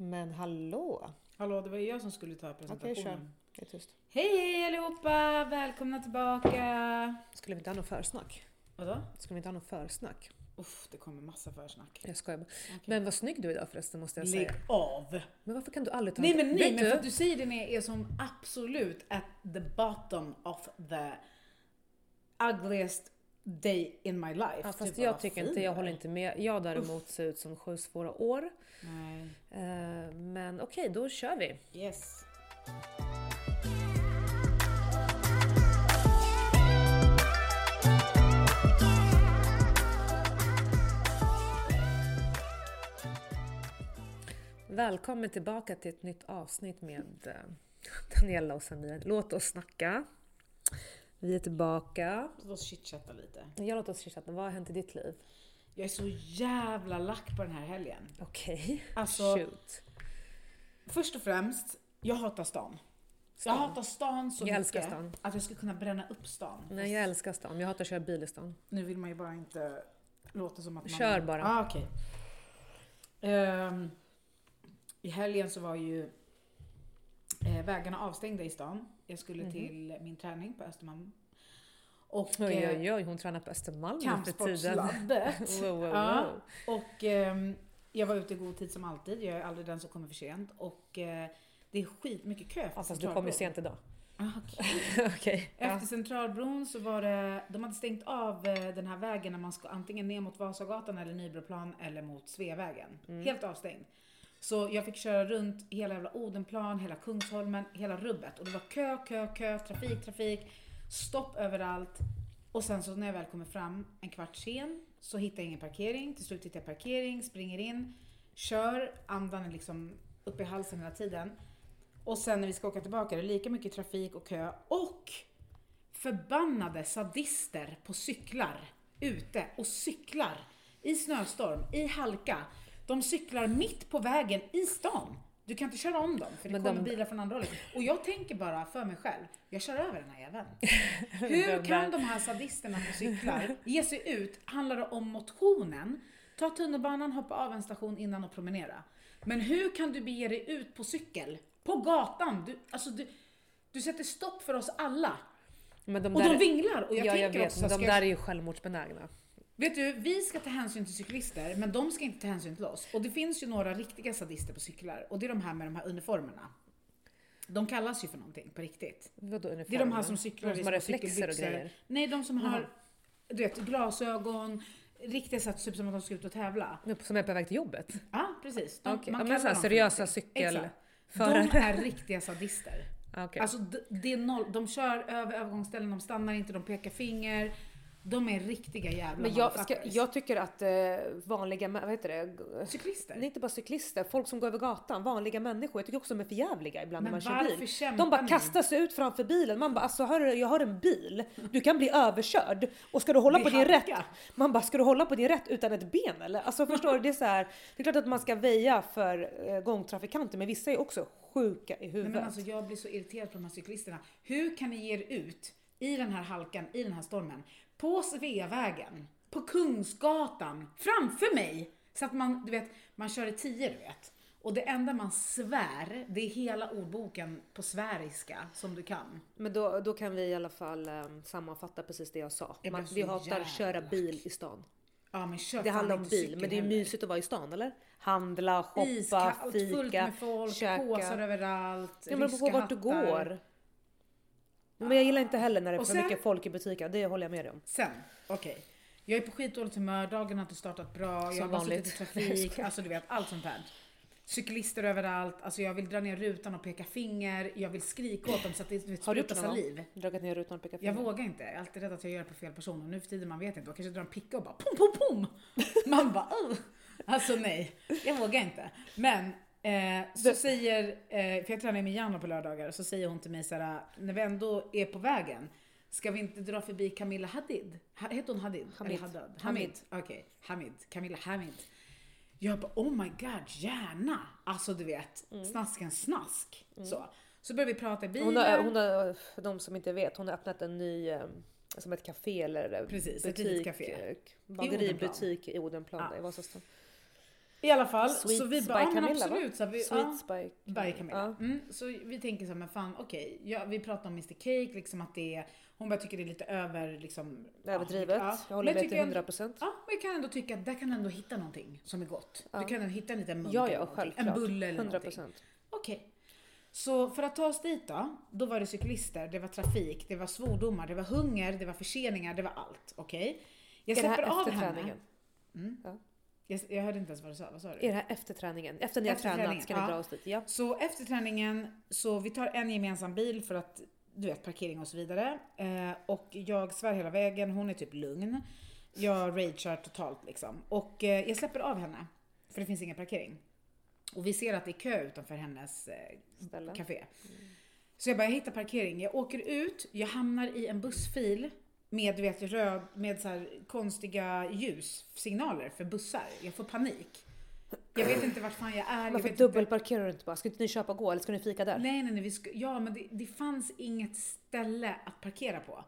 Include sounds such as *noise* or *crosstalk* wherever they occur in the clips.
Men hallå! Hallå, det var ju jag som skulle ta Okej, presentationen. kör. Det är tyst. Hej hej allihopa! Välkomna tillbaka! Skulle vi inte ha något försnack? Vadå? Skulle vi inte ha något försnack? Uff, det kommer massa försnack. Jag skojar bara. Okej. Men vad snygg du är idag förresten måste jag Lägg säga. av! Men varför kan du aldrig ta Nej en- men nej, Vet men du? för att du säger det när jag är som absolut at the bottom of the ugliest day in my life. Ja, fast Typ, jag tycker fin inte, jag håller inte med. Jag däremot ser ut som sju svåra år. Nej. Eh, Men okej, då kör vi. Yes. Välkommen tillbaka till ett nytt avsnitt med eh, Daniela och Samir. Låt oss snacka. Vi är tillbaka. Låt oss chitchatta lite. Jag låter oss chatta. Vad har hänt i ditt liv? Jag är så jävla lack på den här helgen. Okej, Alltså, shoot. först och främst, jag hatar stan. Jag hatar stan så Jag mycket älskar stan. att jag skulle kunna bränna upp stan. Nej, jag älskar stan. Jag hatar att köra bil i stan. Nu vill man ju bara inte låta som att man... Kör bara. Ah, okej. Ehm, I helgen så var ju eh, vägarna avstängda i stan. Jag skulle Mhm. till min träning på Östermalm. Och Oj, eh, oj, oj, hon tränar på Östermalm kampsportslabbet. *laughs* Wow, wow, Ja. wow. Och ehm, jag var ute i god tid som alltid. Jag är aldrig den som kommer för sent. Och eh, det är skitmycket kö Ja, fast du kom ju sent idag. Ah, okej. *laughs* Okej. Ja. Efter Centralbron så var det, de hade stängt av eh, den här vägen när man ska antingen ner mot Vasagatan eller Nybroplan eller mot Sveavägen. Mm. Helt avstängd. Så jag fick köra runt hela jävla Odenplan, hela Kungsholmen, hela rubbet. Och det var kö, kö, kö, trafik, trafik, stopp överallt. Och sen så när jag väl kommer fram en kvart sen så hittar jag ingen parkering. Till slut hittar jag parkering, springer in, kör, andan är liksom uppe i halsen hela tiden. Och sen när vi ska åka tillbaka är det lika mycket trafik och kö och förbannade sadister på cyklar ute och cyklar i snöstorm, i halka. De cyklar mitt på vägen i stan. Du kan inte köra om dem för det Men kommer de- bilar från andra hållet. Och jag tänker bara för mig själv, jag kör över den här jäveln. *laughs* Hur kan de här sadisterna på cyklar ge sig ut? Handlar det om motionen? Ta tunnelbanan, hoppa av en station innan och promenera. Men hur kan du bege dig ut på cykel? På gatan? Du, alltså du, du sätter stopp för oss alla. Men de Och där, de vinglar. Och jag ja, jag tänker vet, också, men de där jag, är ju självmordsbenägna. Vet du, vi ska ta hänsyn till cyklister, men de ska inte ta hänsyn till oss. Och det finns ju några riktiga sadister på cyklar, och det är de här med de här uniformerna. De kallas ju för någonting på riktigt. Vadå Det är de här som cyklar de som har reflexer och grejer. Nej, de som Jaha. har du vet, glasögon, riktigt så att typ som att de ska ut och tävla. Som är på väg till jobbet? Ja, precis. De, Okej, man ja, men så här seriösa cykelförare. De är riktiga sadister. *laughs* Okej. Alltså det är noll, de kör över övergångsställen, de stannar inte, de pekar finger. De är riktiga jävla Men jag, ska, jag tycker att eh, vanliga, vad heter det? Cyklister? Nej, inte bara cyklister, folk som går över gatan, vanliga människor. Jag tycker också de är för jävliga ibland Men när man kör bil. De bara ni? kastar sig ut framför bilen. Man bara alltså hörru, jag har en bil. Du kan bli överkörd. Och ska du hålla Det på din halka. rätt? Man bara ska du hålla på din rätt utan ett ben eller? Alltså förstår du? Det är så här. Det är klart att man ska väja för eh, gångtrafikanter men vissa är också sjuka i Nej, huvudet. men alltså, jag blir så irriterad på de här cyklisterna. Hur kan ni ge er ut i den här halkan, i den här stormen, på Sveavägen, på Kungsgatan, framför mig? Så att man, du vet, man kör i tio, du vet. Och det enda man svär, det är hela ordboken på sväriska som du kan. Men då, då kan vi i alla fall um, sammanfatta precis det jag sa. Man, vi hatar jävla köra bil i stan. Ja, men kör Det handlar om bil, men det är mysigt att vara i stan eller? Handla, shoppa, Iskallt, fika, fullt med folk, käka. påsar överallt, Ja, men på vart du hattar. går. Men jag gillar inte heller när det är Och för sen- mycket folk i butiken, det håller jag med dig om. Sen, okej. Jag är på skitdåligt humör, dagen har inte startat bra, jag Som har bara vanligt. suttit i trafik, alltså du vet allt sånt här. Cyklister överallt, alltså jag vill dra ner rutan och peka finger, jag vill skrika åt dem så att det du vet, Har du gjort sprutar saliv. Dragit ner rutan och pekat Jag finger? vågar inte, jag är alltid rädd att jag gör det på fel person och nu för tiden man vet inte, då kanske jag drar en picka och bara pom pom pom. Man bara uh. Alltså nej, jag vågar inte. Men eh, så Det- säger, eh, för jag tränar med Janna på lördagar, så säger hon till mig såhär, när vi ändå är på vägen, ska vi inte dra förbi Camilla Hadid? Ha, heter hon Hadid? Hamid. Eller Haddad? Hamid. Hamid. Okej, Hamid. Camilla Hamid. Jag bara oh my god, gärna! Alltså du vet, snaskens snask. Så. så börjar vi prata i bilen. Hon har, hon har, för de som inte vet, hon har öppnat en ny eh, som ett café eller Precis, ett butik, litet café. eh, Odenplan. bageributik i Odenplan Ja. i Vasastan. I alla fall, Sweets så vi by bara, ja men Camilla, va? absolut. Så vi, Sweets by by Camilla. Ja. Mm, så vi tänker så här, men fan okej, ja, vi pratar om Mr Cake, liksom att det är, hon bara tycker det är lite över, liksom. Överdrivet. Ja, Jag håller med till jag- 100 procent. Ja, men jag kan ändå tycka att där kan ändå hitta någonting som är gott. Du kan ändå hitta en liten munk Ja, ja, självklart. En bulle eller 100 någonting. procent. Okej. Så för att ta oss dit då, då var det cyklister, det var trafik, det var svordomar, det var hunger, det var förseningar, det var allt. Okej? Jag det här släpper av henne. Mm. Ja. Jag, jag hörde inte ens vad du sa, vad sa du? Är det här efter träningen? Efter ni har Efter tränat ska ni ja. dra oss dit? Ja. Så efter träningen, så vi tar en gemensam bil för att du vet parkering och så vidare. Eh, och jag svär hela vägen, hon är typ lugn. Jag ragear totalt liksom. Och eh, jag släpper av henne, för det finns ingen parkering. Och vi ser att det är kö utanför hennes eh, café. Så jag bara, jag hittar parkering. Jag åker ut, jag hamnar i en bussfil med, vet, röd, med så konstiga ljussignaler för bussar. Jag får panik. Jag vet inte vart fan jag är. Varför dubbelparkerar du inte bara? Ska inte ni köpa och gå eller ska ni fika där? Nej, nej, nej. Vi ska, ja, men det, det fanns inget ställe att parkera på.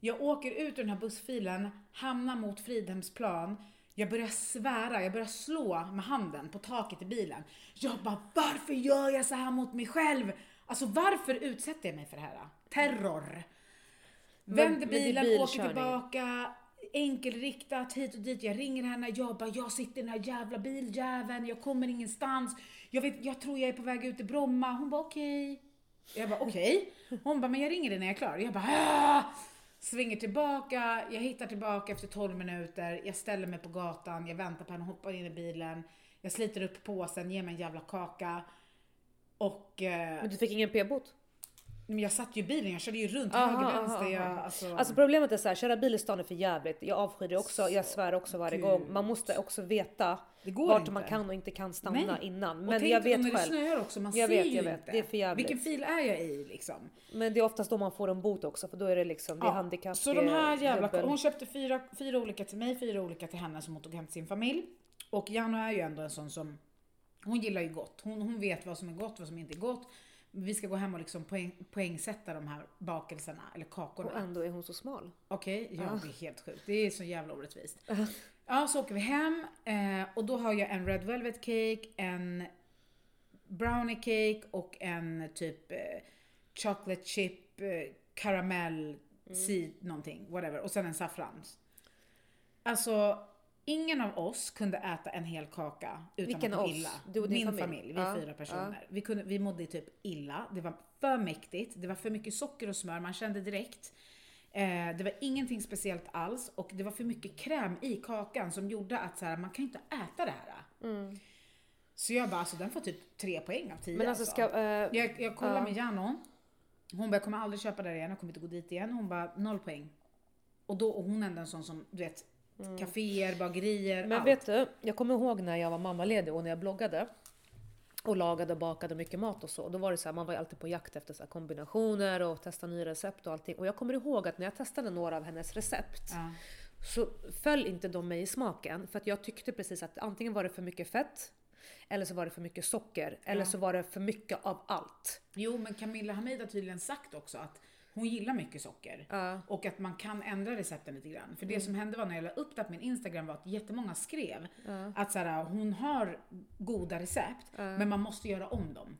Jag åker ut ur den här bussfilen, hamnar mot Fridhemsplan. Jag börjar svära, jag börjar slå med handen på taket i bilen. Jag bara, varför gör jag så här mot mig själv? Alltså varför utsätter jag mig för det här? Terror. Vänder bilen, åker bilkörning. tillbaka, enkelriktat hit och dit. Jag ringer henne, jag bara, jag sitter i den här jävla biljäveln, jag kommer ingenstans. Jag, vet, jag tror jag är på väg ut till Bromma. Hon bara, okej. Jag bara, okej. Hon bara, men jag ringer dig när jag är klar. Jag bara, ah! Svänger tillbaka, jag hittar tillbaka efter 12 minuter. Jag ställer mig på gatan, jag väntar på henne, hoppar in i bilen. Jag sliter upp påsen, ger mig en jävla kaka. Och eh, Men du fick ingen p-bot? Men jag satt ju i bilen, jag körde ju runt Aha, höger, aha, vänster. Jag, alltså, Alltså problemet är så här, köra bil i stan är för jävligt. Jag avskyr det också, jag svär också varje Gud. gång. Man måste också veta det vart inte. man kan och inte kan stanna Nej. innan. Och Men tänk jag vet när det själv. snöar också, man Jag ser vet, ju jag vet. inte. Det är för jävligt. Vilken fil är jag i liksom? Men det är oftast då man får en bot också för då är det liksom, det är Ja, handikapp. Så det de är här jävla, dubbel- hon köpte fyra, fyra olika till mig, fyra olika till henne som hon tog hem till sin familj. Och Janno är ju ändå en sån som, hon gillar ju gott. Hon, hon vet vad som är gott, vad som inte är gott. Vi ska gå hem och liksom poäng, poängsätta de här bakelserna, eller kakorna. Och ändå är hon så smal. Okej, ja Ja. det är helt sjukt. Det är så jävla orättvist. Ja, så åker vi hem eh, och då har jag en Red Velvet Cake, en Brownie Cake och en typ eh, Chocolate Chip, eh, Caramel, seed, någonting, whatever. Och sen en saffrans. Alltså, ingen av oss kunde äta en hel kaka utan Vilken att må oss? illa. Du och din Min familj? familj, vi är Ja, fyra personer. Vi, kunde, vi mådde typ illa. Det var för mäktigt, det var för mycket socker och smör, man kände direkt. Eh, det var ingenting speciellt alls och det var för mycket kräm i kakan som gjorde att så här, man kan inte äta det här. Så jag bara, alltså den får typ tre poäng av tio. Men alltså ska... eh, jag, jag kollar ja. med Jano. Hon bara, jag kommer aldrig köpa där igen, jag kommer inte gå dit igen. Hon bara, noll poäng. Och då, och hon är ändå en sån som, du vet, kaféer, bagerier, Mm. Men allt. vet du, jag kommer ihåg när jag var mammaledig och när jag bloggade och lagade och bakade mycket mat och så. Då var det så här, man var ju alltid på jakt efter så kombinationer och testa nya recept och allting. Och jag kommer ihåg att när jag testade några av hennes recept Ja. så föll inte de mig i smaken. För att jag tyckte precis att antingen var det för mycket fett, eller så var det för mycket socker, eller Ja. så var det för mycket av allt. Jo, men Camilla Hamid har tydligen sagt också att hon gillar mycket socker. Ja. Och att man kan ändra recepten lite grann. För det Mm. som hände var när jag la upp det på min Instagram var att jättemånga skrev Ja. att så här, hon har goda recept, Ja. men man måste göra om dem.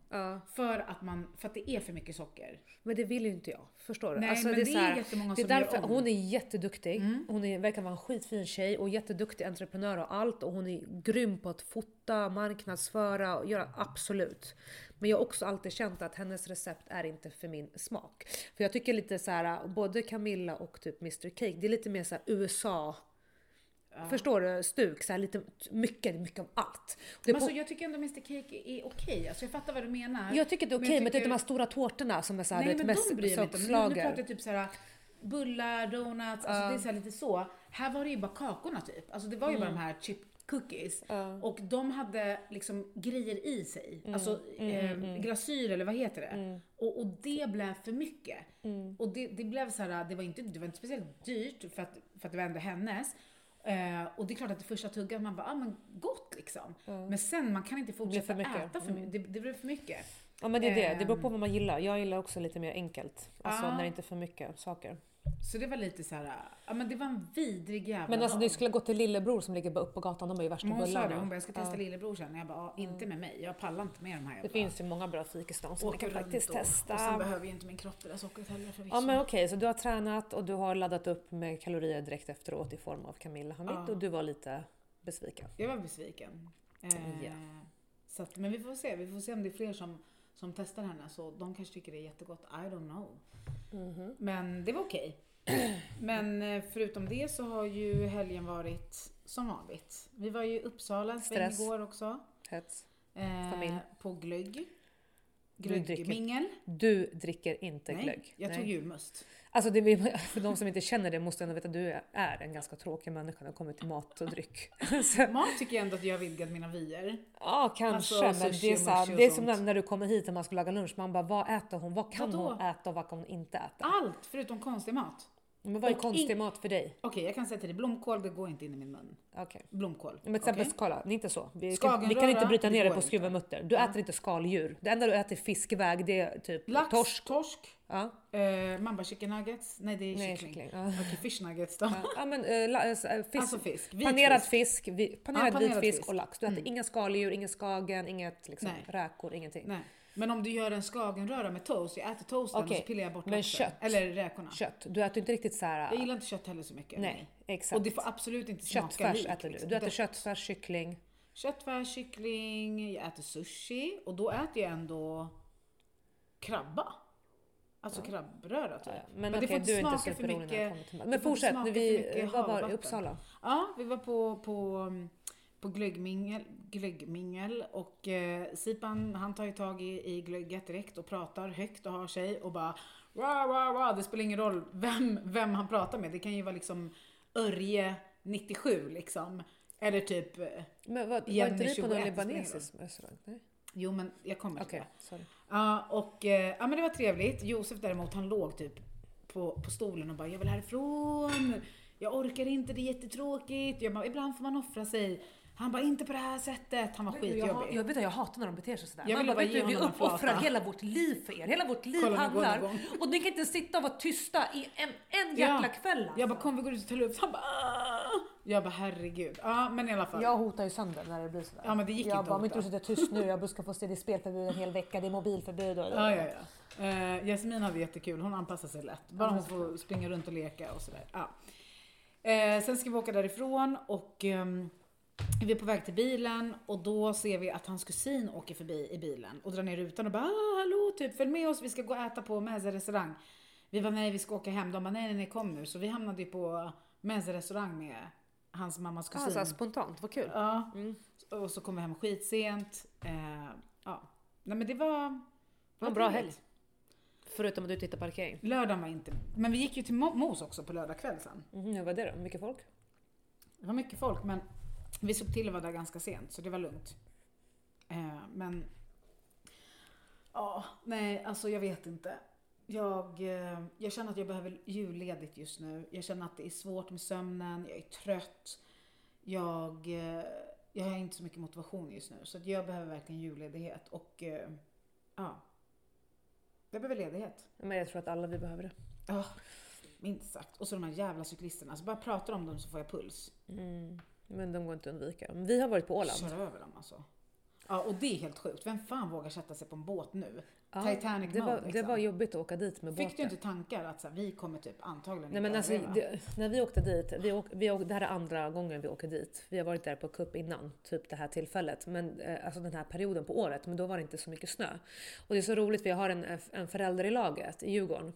För att, man, för att det är för mycket socker. Men det vill ju inte jag. Förstår du? Nej, Alltså, men det är, det är här, jättemånga det är som gör därför, om. Hon är jätteduktig. Mm. Hon är, verkar vara en skitfin tjej och jätteduktig entreprenör och allt. Och hon är grym på att fota, marknadsföra och göra absolut. Men jag har också alltid känt att hennes recept är inte för min smak. För jag tycker lite så här, både Camilla och typ Mr Cake, det är lite mer så här USA. Förstår du? Stuk, så här lite mycket, mycket av allt. Det Men på- alltså, jag tycker ändå Mr Cake är okej. Alltså, jag fattar vad du menar. jag tycker det är men okej, jag men, det är tycker- de här stora tårtorna som är så här, Nej men mest de bryr jag mig inte om. Nu, pratar jag typ såhär bullar, donuts, alltså det är så här lite så. Här var det ju bara kakorna typ. Alltså det var ju bara de här chip cookies. Mm. Ja. Och de hade liksom grejer i sig. Mm, Alltså eh, glasyr eller vad heter det? Och, och det blev för mycket. Mm. Och det, det blev så här, det var inte, det var inte speciellt dyrt för att, för att det var ändå hennes. Eh, och det är klart att det första tuggan man bara, ah men gott liksom. Men sen man kan inte fortsätta för äta för mycket. Det, det blev för mycket. Ja men det är det, det beror på Ehm. vad man gillar. Jag gillar också lite mer enkelt. Alltså Ja. när det inte är för mycket saker. Så det var lite så här, ja men det var en vidrig jävla Men alltså dag. du skulle gå till lillebror som ligger bara upp på gatan, de är ju värsta Men hon sa bullarna. det, hon bara jag ska testa Ja. lillebror sen. Jag bara, ja, inte med mig. Jag pallar inte med de här Det jävla... finns ju många bra fik i stan som man kan faktiskt och, testa. Och sen behöver ju inte min kropp det där sockret heller förvisso. Ja men okej, så du har tränat och du har laddat upp med kalorier direkt efteråt i form av Camilla Hamid Ja. och du var lite besviken. Jag var besviken. Eh, Ja. så att, men vi får se. Vi får se om det är fler som, som testar henne. Så de kanske tycker det är jättegott. I don't know. Mhm. Men det var okej. *clears throat* Men eh, förutom det så har ju helgen varit som vanligt. Vi var ju i Uppsala Stress. igår också. Hets. Eh, Familj. På glögg. Du dricker- Glöggmingel. Du dricker inte Nej, glögg. jag tog Nej. julmust. Alltså det, *laughs* för de som inte känner det måste ändå veta att du är en ganska tråkig människa när det kommer till mat och dryck. *laughs* Mat tycker jag ändå att jag har vidgat mina vyer. ja kanske, Alltså, men det är, så här, det är som när du kommer hit och man ska laga lunch. Man bara, vad äter hon? Vad kan Vadå? hon äta och vad kan hon inte äta? Allt förutom konstig mat. Men vad är konstig in- mat för dig? Okej, jag kan säga till dig, blomkål det går inte in i min mun. Okej. Blomkål. Men till exempel okej? skala, det är inte så. Vi kan, vi kan inte bryta ner det på inte. skruvenmutter. Du Ja. äter inte skaldjur. Det enda du äter fiskväg det är typ Lax, torsk. torsk. Ja. Eh, mamba chicken nuggets. Nej, det är Nej, kyckling. kyckling. Ja. Okej, fish nuggets då. Ja, ja, men la, eh, fisk, Alltså fisk. Panerad fisk. vi, panerad, Ja, panerad vit fisk fisk. och lax. Du äter Mm. inga skaldjur, ingen skagen, inget liksom, Nej. räkor, ingenting. Nej. Men om du gör en skagenröra med toast, jag äter toasten Okej, och så pillar jag bort men laxen. kött. Eller räkorna. Kött. Du äter inte riktigt så här. Jag gillar inte kött heller så mycket. Nej, exakt. Och det får absolut inte smaka Köttfärs lik, äter du. liksom. Du äter Dött. köttfärs, kyckling. Köttfärs, kyckling, jag äter sushi och då äter jag ändå krabba. Alltså krabbröra typ. Ja, Men, det okej, får inte du är inte smaka för det mycket- det Men fortsätt, smaka vi, var det? havvatten. Uppsala? Ja, vi var på, på, på glöggmingel, glöggmingel och eh, Sipan han tar ju tag i, i glögget direkt och pratar högt och har sig och bara wow, wow, wow. Det spelar ingen roll vem, vem han pratar med. Det kan ju vara liksom Örje 97 liksom. Eller typ, eh, Men vad, var inte ni på 21, någon libanesisk restaurang? Nej? jo men jag kommer till Okej, det. sorry. Ja, och eh, ja, men det var trevligt. Josef däremot, han låg typ på, på stolen och bara, jag vill härifrån. Jag orkar inte, det är jättetråkigt. Jag bara, ibland får man offra sig. Han bara, inte på det här sättet. Han var Jag, skitjobbig. jag vet att jag hatar när de beter sig sådär. Jag Man bara, vet du, vi uppoffrar hela vårt liv för er. Hela vårt liv Kolla, går handlar... det. Och ni kan inte sitta och vara tysta i en, en Ja. jäkla kväll alltså. Jag bara, kom vi går ut och tar luft. Han bara, "Ah." Jag bara, herregud. Ja, men i alla fall. Jag hotar ju sönder när det blir sådär. Ja, men det gick jag inte bara, om inte du sitter tyst nu, jag ska få se det spelförbud en hel vecka, det är mobilförbud och... Ja, ja, ja. Uh, Jasmin hade jättekul. Hon anpassar sig lätt. Bara hon får springa runt och leka och sådär. Ja. Eh, sen ska vi åka därifrån och ehm, vi är på väg till bilen och då ser vi att hans kusin åker förbi i bilen och drar ner rutan och bara ah, hallå typ följ med oss vi ska gå och äta på Meze restaurang. Vi var nej vi ska åka hem. De bara nej nej nej kom nu. Så vi hamnade ju på Meze restaurang med hans mammas Ja, kusin. så här spontant, vad kul. Ja, Mm. och så kom vi hem skitsent. Eh, ja. Nej men det var... Det var en bra helg. Förutom att du tittar parkering. Lördagen var inte... Men vi gick ju till Mo- Mos också på lördag kväll sen. Mm, vad var det då? Mycket folk? Det var mycket folk men vi såg till att vara där ganska sent så det var lugnt. Eh, men... Ja, nej alltså jag vet inte. Jag, eh, jag känner att jag behöver julledigt just nu. Jag känner att det är svårt med sömnen, jag är trött. Jag, eh, jag har inte så mycket motivation just nu så jag behöver verkligen julledighet och eh, ja. Jag behöver ledighet. Men jag tror att alla vi behöver det. Ja, minst sagt. Och så de här jävla cyklisterna. Alltså bara pratar om dem så får jag puls. Mm. Men de går inte att undvika. Vi har varit på Åland. Kör över dem alltså. Ja, och det är helt sjukt. Vem fan vågar sätta sig på en båt nu? Ja, Titanic det, mode, var, det liksom. var jobbigt att åka dit med Fick båten. du inte tankar att så här, vi kommer typ antagligen Nej men alltså, det, när vi åkte dit, vi åk, vi åk, det här är andra gången vi åker dit. Vi har varit där på cup innan, typ det här tillfället. Men eh, alltså den här perioden på året, men då var det inte så mycket snö. Och det är så roligt, jag har en, en förälder i laget i Djurgården.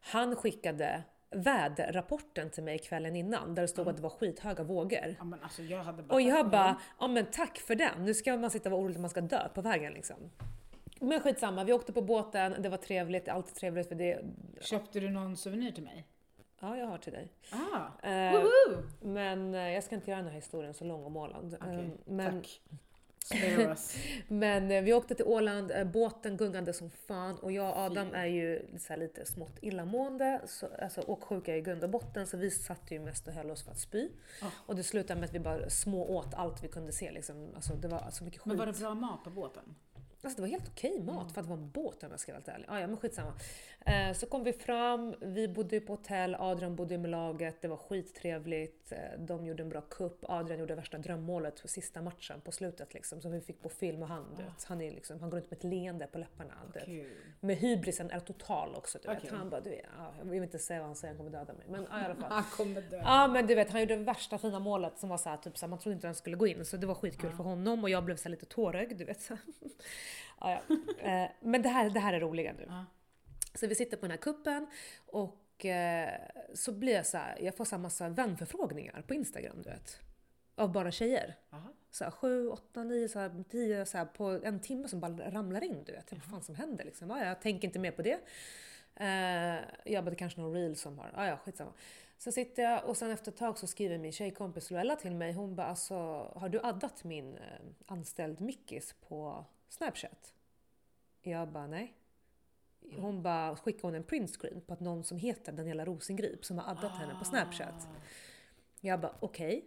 Han skickade väderrapporten till mig kvällen innan där det stod att det var skithöga vågor. Ja, alltså jag bara... Och jag bara, ja men tack för den. Nu ska man sitta och vara orolig att man ska dö på vägen liksom. Men skitsamma, vi åkte på båten, det var trevligt, alltid trevligt för det. Köpte du någon souvenir till mig? Ja, jag har till dig. Ah, Eh, men eh, jag ska inte göra den här historien så lång om Åland. Okej, Eh, men, tack. *laughs* Men eh, vi åkte till Åland, eh, båten gungade som fan och jag och Adam är ju så lite smått illamående, så, alltså åksjuka i grund och botten så vi satt ju mest och höll oss för att spy. Ah. Och det slutade med att vi bara små åt allt vi kunde se liksom. Alltså det var så mycket skit. Men var det bra mat på båten? Alltså det var helt okej mat för att det var en båt om jag ska vara helt ärlig. Ah, ja men skitsamma. Eh, så kom vi fram, vi bodde på hotell, Adrian bodde med laget, det var skittrevligt. Eh, de gjorde en bra kupp, Adrian gjorde värsta drömmålet för sista matchen på slutet liksom. Som vi fick på film och han, vet, han, är liksom, han går runt med ett leende på läpparna. Kul. Men hybrisen är total också. Du vet. Han bara, du vet, ja, jag vill inte säga vad han säger, han kommer döda mig. Men ja, i alla fall. *laughs* Han kommer dö. Ja men du vet han gjorde värsta fina målet som var så här, typ så här, man trodde inte den skulle gå in så det var skitkul för honom och jag blev så här, lite tårögd du vet. *laughs* Ja, ja. Eh, men det här, det här är roliga nu. Ja. Så vi sitter på den här kuppen och eh, så blir jag så här, jag får så massa vänförfrågningar på Instagram du vet. Av bara tjejer. Aha. Så här, sju, åtta, nio, så här, tio så här, på en timme som bara ramlar in. Du vet. Vad fan som händer liksom. Ja, jag tänker inte mer på det. Eh, jag bara, det kanske någon reel som har... Ja, ja, skitsamma. Så sitter jag och sen efter ett tag så skriver min tjejkompis Luella till mig. Hon bara, alltså har du addat min anställd Mickis på Snapchat? Jag bara, nej. Hon bara, skickade hon en printscreen på att någon som heter Daniela Rosengrip som har addat henne på Snapchat. Jag bara okej.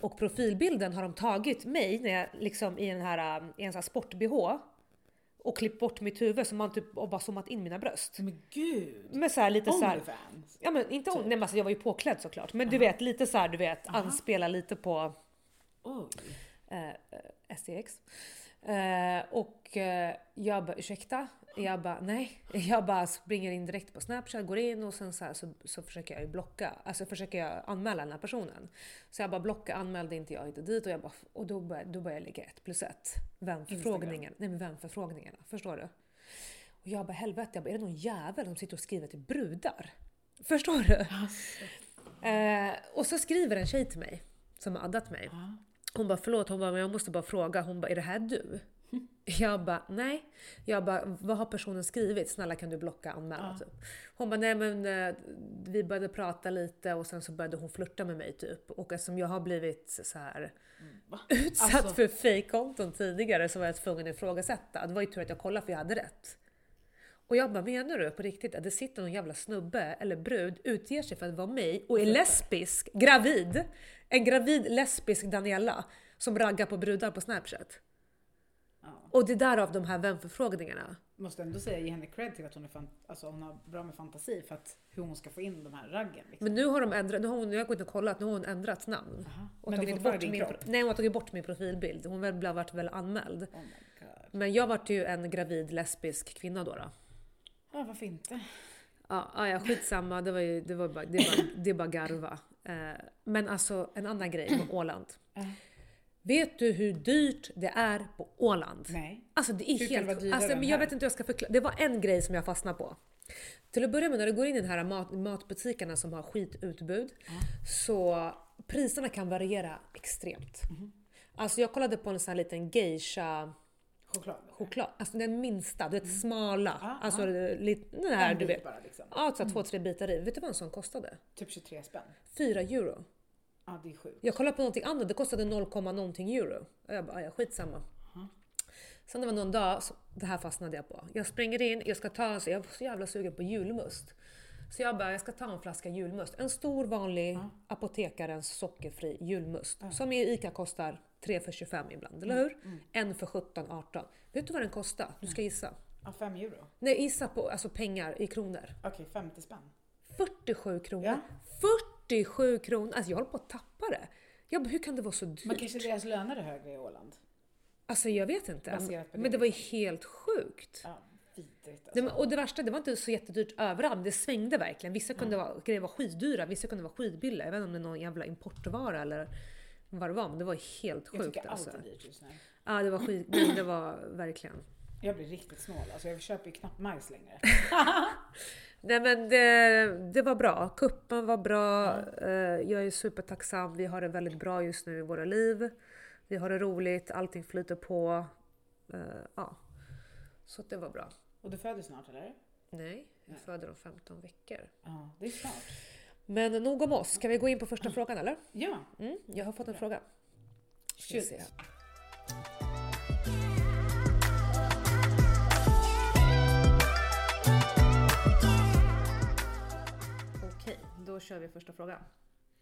Och profilbilden har de tagit mig när jag liksom i en här, um, i en sån här sport-bh och klippt bort mitt huvud som man typ och bara zoomat in mina bröst. Men gud! Men så här lite så här, Onlyfans? ja men inte om, nej men alltså jag var ju påklädd såklart. Men du vet lite så här, du vet anspela lite på Oj. eh, eh, STX. Eh, och eh, jag bara ursäkta? Jag bara nej. *laughs* Jag bara springer in direkt på Snapchat, går in och sen så, här, så, så försöker jag ju blocka, alltså försöker jag anmäla den här personen. Så jag bara blocka, anmälde inte jag och dit och, jag bara, och då började då började jag lägga ett plus ett. Vänförfrågningen. Nej men vänförfrågningarna, förstår du? Och jag bara helvete, jag bara, är det någon jävel som sitter och skriver till brudar? Förstår du? Alltså. Eh, och så skriver en tjej till mig som har addat mig. Ja. Hon bara förlåt, hon bara men jag måste bara fråga. Hon bara är det här du? *laughs* Jag bara nej. Jag bara vad har personen skrivit? Snälla kan du blocka anmäla Ja. typ. Hon bara nej men eh, vi började prata lite och sen så började hon flirta med mig typ. Och eftersom jag har blivit så här Va? utsatt Alltså- för fejkkonton tidigare så var jag tvungen att ifrågasätta. Det var ju tur att jag kollade för jag hade rätt. Och jag bara, menar du på riktigt att det sitter någon jävla snubbe eller brud, utger sig för att vara mig och är lesbisk, gravid? En gravid lesbisk Daniela som raggar på brudar på Snapchat. Ja. Och det är därav de här vänförfrågningarna. Måste ändå säga, ge henne cred till att hon, är fan, alltså hon har bra med fantasi för att hur hon ska få in de här raggen. Liksom. Men nu har de ändrat, nu har hon, jag har gått och kollat, nu har hon ändrat namn. Aha. Och Men tagit bort min, kropp? nej, hon har tagit bort min profilbild. Hon väl varit väl anmäld. Oh. Men jag vart ju en gravid lesbisk kvinna då. då. Ja, varför inte? Ja, ja, ja skitsamma. Det var ju, det var bara, det bara, det bara garva. Eh, men alltså en annan grej med Åland. Vet du hur dyrt det är på Åland? Nej. Alltså det är Hur det helt... dyrare Alltså, men jag vet inte hur jag ska förklara. Det var en grej som jag fastnade på. Till att börja med när du går in i den här mat, matbutikerna som har skitutbud så priserna kan variera extremt. Mhm. Alltså jag kollade på en sån här liten geisha Choklad? eller? choklad, alltså den minsta, du vet smala. Mm. Ja, alltså ja. det- lite, den här En du vet. bara liksom. Ja, så här två, tre bitar i. Vet du vad en sån kostade? Typ 23 spänn. 4 euro. Ja, det är sjukt. Jag kollade på någonting annat, det kostade 0, någonting euro. Och jag bara, ja skitsamma. Sen det var någon dag, så, det här fastnade jag på. Jag springer in, jag ska ta en, så jag var så jävla sugen på julmust. Så jag bara, jag ska ta en flaska julmust. En stor vanlig apotekarens sockerfri julmust. Som i ICA kostar 3 för 25 ibland, eller hur? En för 17, 18. Vet du vad den kostar? Du ska gissa. Ja, 5 euro. Nej, gissa på alltså pengar i kronor. Okej, 50 spänn. 47 kronor. Ja. 47 kronor! Alltså jag håller på att tappa det. Jag bara, hur kan det vara så dyrt? Men kanske deras löner är högre i Åland? Alltså jag vet inte. Det Men det var ju helt sjukt. Ja, vidrigt alltså. och det värsta, det var inte så jättedyrt överallt. Det svängde verkligen. Vissa kunde vara, grejer var skitdyra, vissa kunde vara skitbilliga. Jag vet inte om det är någon jävla importvara eller vad det var, men det var helt Jag sjukt tycker allt alltså. är dyrt just nu. Ja, det var skit. Det var verkligen. Jag blir riktigt snål. Alltså jag köper ju knappt majs längre. *laughs* Nej men det, det var bra. Kuppen var bra. Eh, Jag är supertacksam. Vi har det väldigt bra just nu i våra liv. Vi har det roligt, allting flyter på. Eh, Ja. Så det var bra. Och du föder snart eller? Nej, jag föder om 15 veckor. Ja, det är snart. Men nog om oss. Ska vi gå in på första frågan eller? Ja, Mm, jag har fått en fråga. Shoot. Okej, då kör vi första frågan.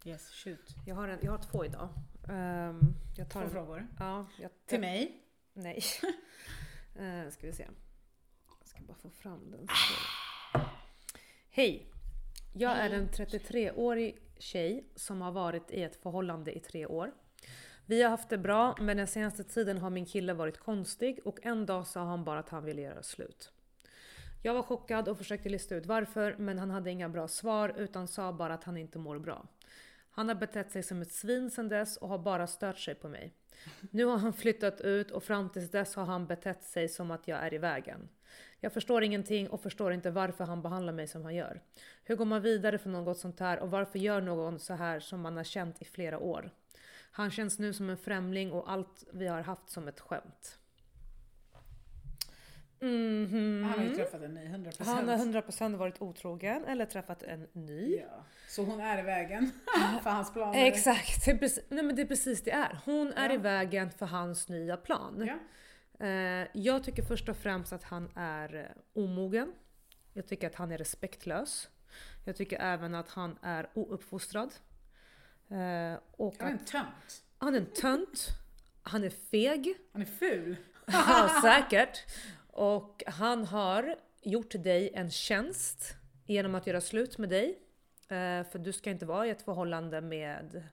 Yes, shoot. Jag har, en, jag har två idag. Ehm, jag tar Två en, frågor. ja, jag, Till mig? Nej. *laughs* Eh, ska vi se. Jag ska bara få fram den. Hej! Jag är en 33-årig tjej som har varit i ett förhållande i tre år. Vi har haft det bra, men den senaste tiden har min kille varit konstig och en dag sa han bara att han ville göra slut. Jag var chockad och försökte lista ut varför, men han hade inga bra svar utan sa bara att han inte mår bra. Han har betett sig som ett svin sedan dess och har bara stört sig på mig. Nu har han flyttat ut och fram tills dess har han betett sig som att jag är i vägen. Jag förstår ingenting och förstår inte varför han behandlar mig som han gör. Hur går man vidare från något sånt här och varför gör någon så här som man har känt i flera år? Han känns nu som en främling och allt vi har haft som ett skämt. Mhm. Han har ju träffat en ny, 100%. Han har 100% varit otrogen eller träffat en ny. Ja. Så hon är i vägen *laughs* för hans planer. Exakt, det är, precis, nej men det är precis det är. Hon är Ja. i vägen för hans nya plan. Ja. Eh, jag tycker först och främst att han är eh, omogen. Jag tycker att han är respektlös. Jag tycker även att han är ouppfostrad. Eh, och Han är en tönt. han är en tönt. Han är feg. Han är ful. Ja, *laughs* säkert. Och han har gjort dig en tjänst genom att göra slut med dig. Eh, för du ska inte vara i ett förhållande med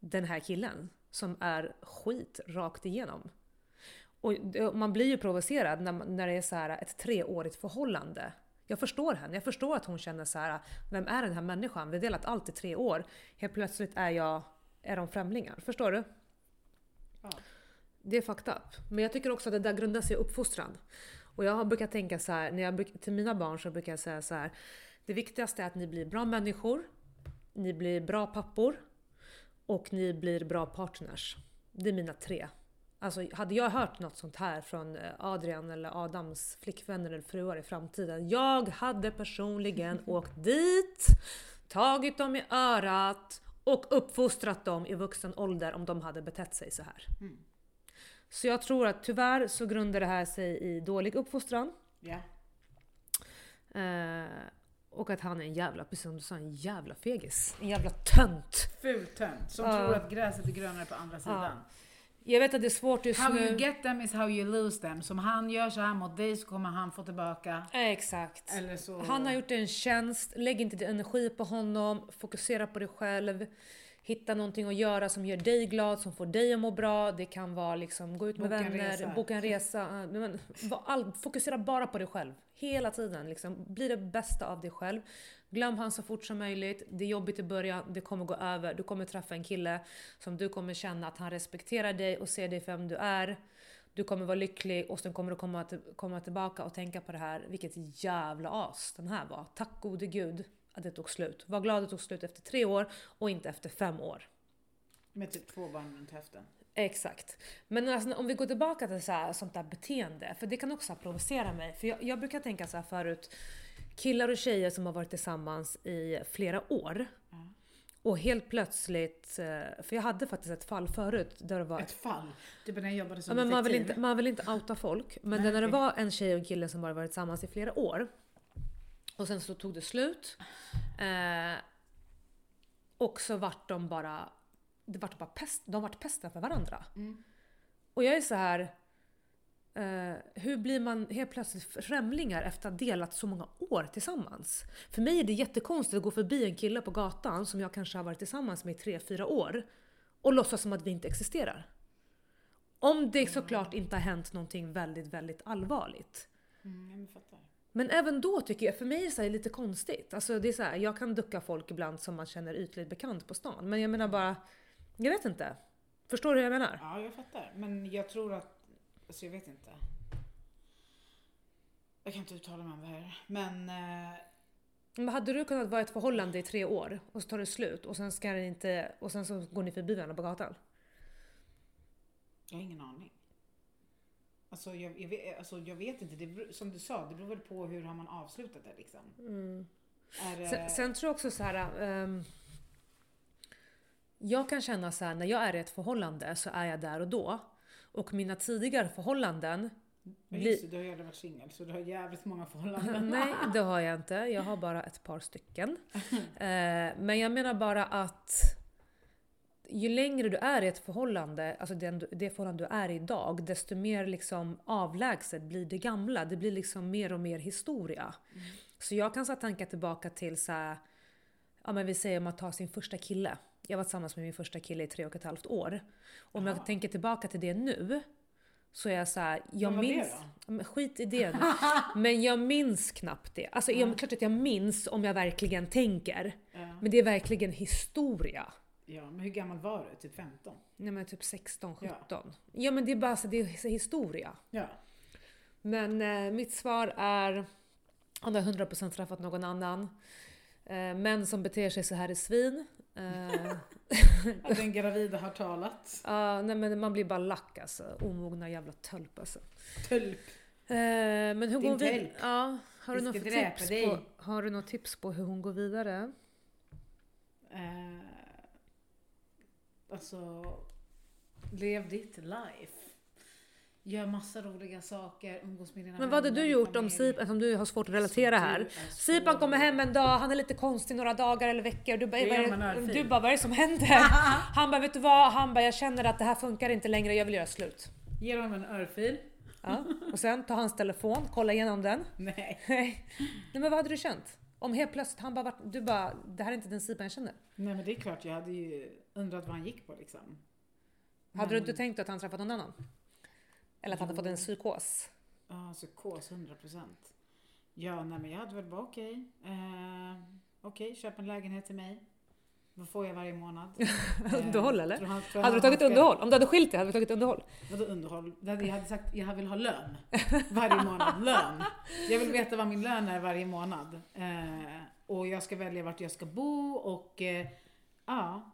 den här killen som är skit rakt igenom. Och man blir ju provocerad när, när det är så här ett treårigt förhållande. Jag förstår henne. Jag förstår att hon känner så här. Vem är den här människan? Vi har delat allt i tre år. Helt plötsligt är jag, är de främlingar. Förstår du? Ja. Det är fucked up. Men jag tycker också att det där grundar sig i uppfostran. Och jag har brukat tänka så här, när jag till mina barn så brukar jag säga så här. Det viktigaste är att ni blir bra människor, ni blir bra pappor och ni blir bra partners. Det är mina tre. Alltså hade jag hört något sånt här från eh, Adrian eller Adams flickvänner eller fruar i framtiden. Jag hade personligen *laughs* åkt dit, tagit dem i örat och uppfostrat dem i vuxen ålder om de hade betett sig så här. Så jag tror att tyvärr så grundar det här sig i dålig uppfostran. Ja. Eh, och att han är en jävla, precis som du sa, en jävla fegis. En jävla tönt. Ful tönt som Ja. tror att gräset är grönare på andra sidan. Jag vet att det är svårt just How nu. you get them is how you lose them. Som han gör så här mot dig så kommer han få tillbaka. Exakt. Eller så... Han har gjort dig en tjänst, lägg inte din energi på honom, fokusera på dig själv. Hitta någonting att göra som gör dig glad, som får dig att må bra. Det kan vara liksom gå ut med Boka vänner, resa. boka en resa. fokusera bara på dig själv. Hela tiden. Liksom. Bli det bästa av dig själv. Glöm han så fort som möjligt. Det är jobbigt i början, det kommer gå över. Du kommer träffa en kille som du kommer känna att han respekterar dig och ser dig för vem du är. Du kommer vara lycklig och sen kommer du komma, till, komma tillbaka och tänka på det här. Vilket jävla as den här var. Tack gode gud att det tog slut. Var glad att det tog slut efter tre år och inte efter fem år. Med typ två barn runt höften. Exakt. Men alltså, om vi går tillbaka till så här, sånt där beteende, för det kan också provocera mig. För jag, jag brukar tänka så här förut, killar och tjejer som har varit tillsammans i flera år. Ja. Och helt plötsligt, eh, för jag hade faktiskt ett fall förut där det var Ett fall. Typ när jag jobbade Ja, som men man, vill inte, man vill inte outa folk, men Nej. när det var en tjej och en kille som bara varit tillsammans i flera år och sen så tog det slut. Eh, och så vart de bara, det vart bara pest, de vart pesten för varandra. Mm. Och jag är så här. Eh, hur blir man helt plötsligt främlingar efter att ha delat så många år tillsammans? För mig är det jättekonstigt att gå förbi en kille på gatan som jag kanske har varit tillsammans med i 3-4 år och låtsas som att vi inte existerar. Om det såklart inte har hänt någonting väldigt, väldigt allvarligt. Mm, jag fattar. Men även då tycker jag, för mig är det så lite konstigt. Alltså det är så här, jag kan ducka folk ibland som man känner ytligt bekant på stan. Men jag menar bara, jag vet inte. Förstår du hur jag menar? Ja, jag fattar. Men jag tror att... Alltså jag vet inte. Jag kan inte uttala mig om det här. Men... Eh, Men hade du kunnat vara i ett förhållande i tre år och så tar det slut och sen ska det inte och sen så går ni förbi varandra på gatan? jag har ingen aning. Alltså jag, jag, vet, alltså jag vet inte. Det, beror- som du sa, det beror väl på hur har man avslutat det liksom. Är det... Sen, sen tror jag också så här. ehm, jag kan känna så här när jag är i ett förhållande så är jag där och då. Och mina tidigare förhållanden blir- just det, du har ju aldrig varit singel så du har jävligt många förhållanden. *laughs* Nej, det har jag inte. Jag har bara ett par stycken. *laughs* Eh, men jag menar bara att ju längre du är i ett förhållande, alltså den, det förhållande du är i idag, desto mer liksom avlägset blir det gamla. Det blir liksom mer och mer historia. Så jag kan så här tänka tillbaka till så här, ja men vi säger om att ta sin första kille. Jag var tillsammans med min första kille i tre och ett halvt år. Om jag tänker tillbaka till det nu, så är jag så här, jag Vad var det minns... då? Skit i det nu. *laughs* Men jag minns knappt det. Alltså jag, klart att jag minns om jag verkligen tänker. Ja. Men det är verkligen historia. Ja, men hur gammal var du? Typ 15? Nej men typ 16, Ja. 17. Ja, men det är bara så, det är historia. Ja. Men eh, mitt svar är, han har 100% träffat någon annan. Eh, män som beter sig så här är svin. Eh, *laughs* Att den gravida har talat. *laughs* ja, nej men man blir bara lack alltså. Omogna jävla tölp alltså. Tulp. Eh, men hur Din går vi? tölp. Ja, har du, Vi något ska dräpa tips dig. på, har du något tips på hur hon går vidare? Eh, alltså, lev ditt life. Gör massa roliga saker, umgås med dina Men vad hade du gjort om. Sipan, som du har svårt att relatera Som du här. Sipan kommer hem en dag, han är lite konstig några dagar eller veckor. Du bara, vad du bara vad är det som händer? *laughs* Han bara, vet du vad? Han bara, jag känner att det här funkar inte längre, jag vill göra slut. Ge honom en örfil. Ja. Och sen ta hans telefon, kolla igenom den. *laughs* Nej. Nej men vad hade du känt? Om helt plötsligt han bara, du bara, det här är inte den Sipan jag känner. Nej men det är klart, jag hade ju undrat vad han gick på liksom. Hade du Men- inte tänkt att han träffat någon annan? Eller att han hade fått en psykos? Ja, psykos 100%. Ja, nej men jag hade väl bara okej. Eh, okej, köp en lägenhet till mig. Vad får jag varje månad? *laughs* Eh, Underhåll eller? tror han- tror Hade du tagit ska- underhåll? Om du hade skilt dig, hade du tagit underhåll? Vadå underhåll? Jag hade sagt jag vill ha lön varje månad. Lön. Jag vill veta vad min lön är varje månad. Eh, och jag ska välja vart jag ska bo och eh, ja.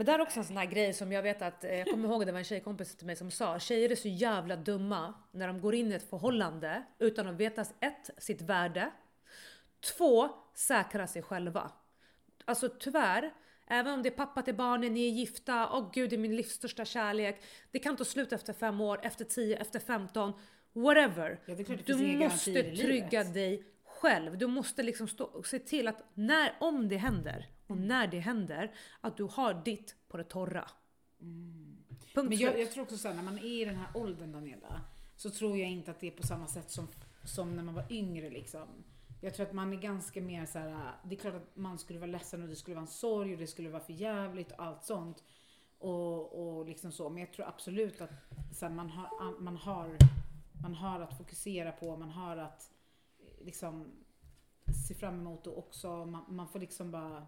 Men det är också en sån här grej som jag vet att, eh, jag kommer ihåg det var en tjejkompis till mig som sa, tjejer är så jävla dumma när de går in i ett förhållande utan att veta ett, sitt värde, två, säkra sig själva. Alltså tyvärr, även om det är pappa till barnen, ni är gifta, åh gud det är min livs största kärlek. Det kan ta slut efter fem år, efter tio, efter femton, whatever. Ja, du måste trygga dig själv. Du måste liksom stå se till att när, om det händer och Mm. när det händer, att du har ditt på det torra. Punkt Mm. Men jag, jag tror också såhär, när man är i den här åldern Daniela, så tror jag inte att det är på samma sätt som, som när man var yngre liksom. Jag tror att man är ganska mer så här. det är klart att man skulle vara ledsen och det skulle vara en sorg och det skulle vara för jävligt och allt sånt. Och, och liksom så. Men jag tror absolut att så här, man, har, man, har, man har att fokusera på, man har att liksom se fram emot och också, man, man får liksom bara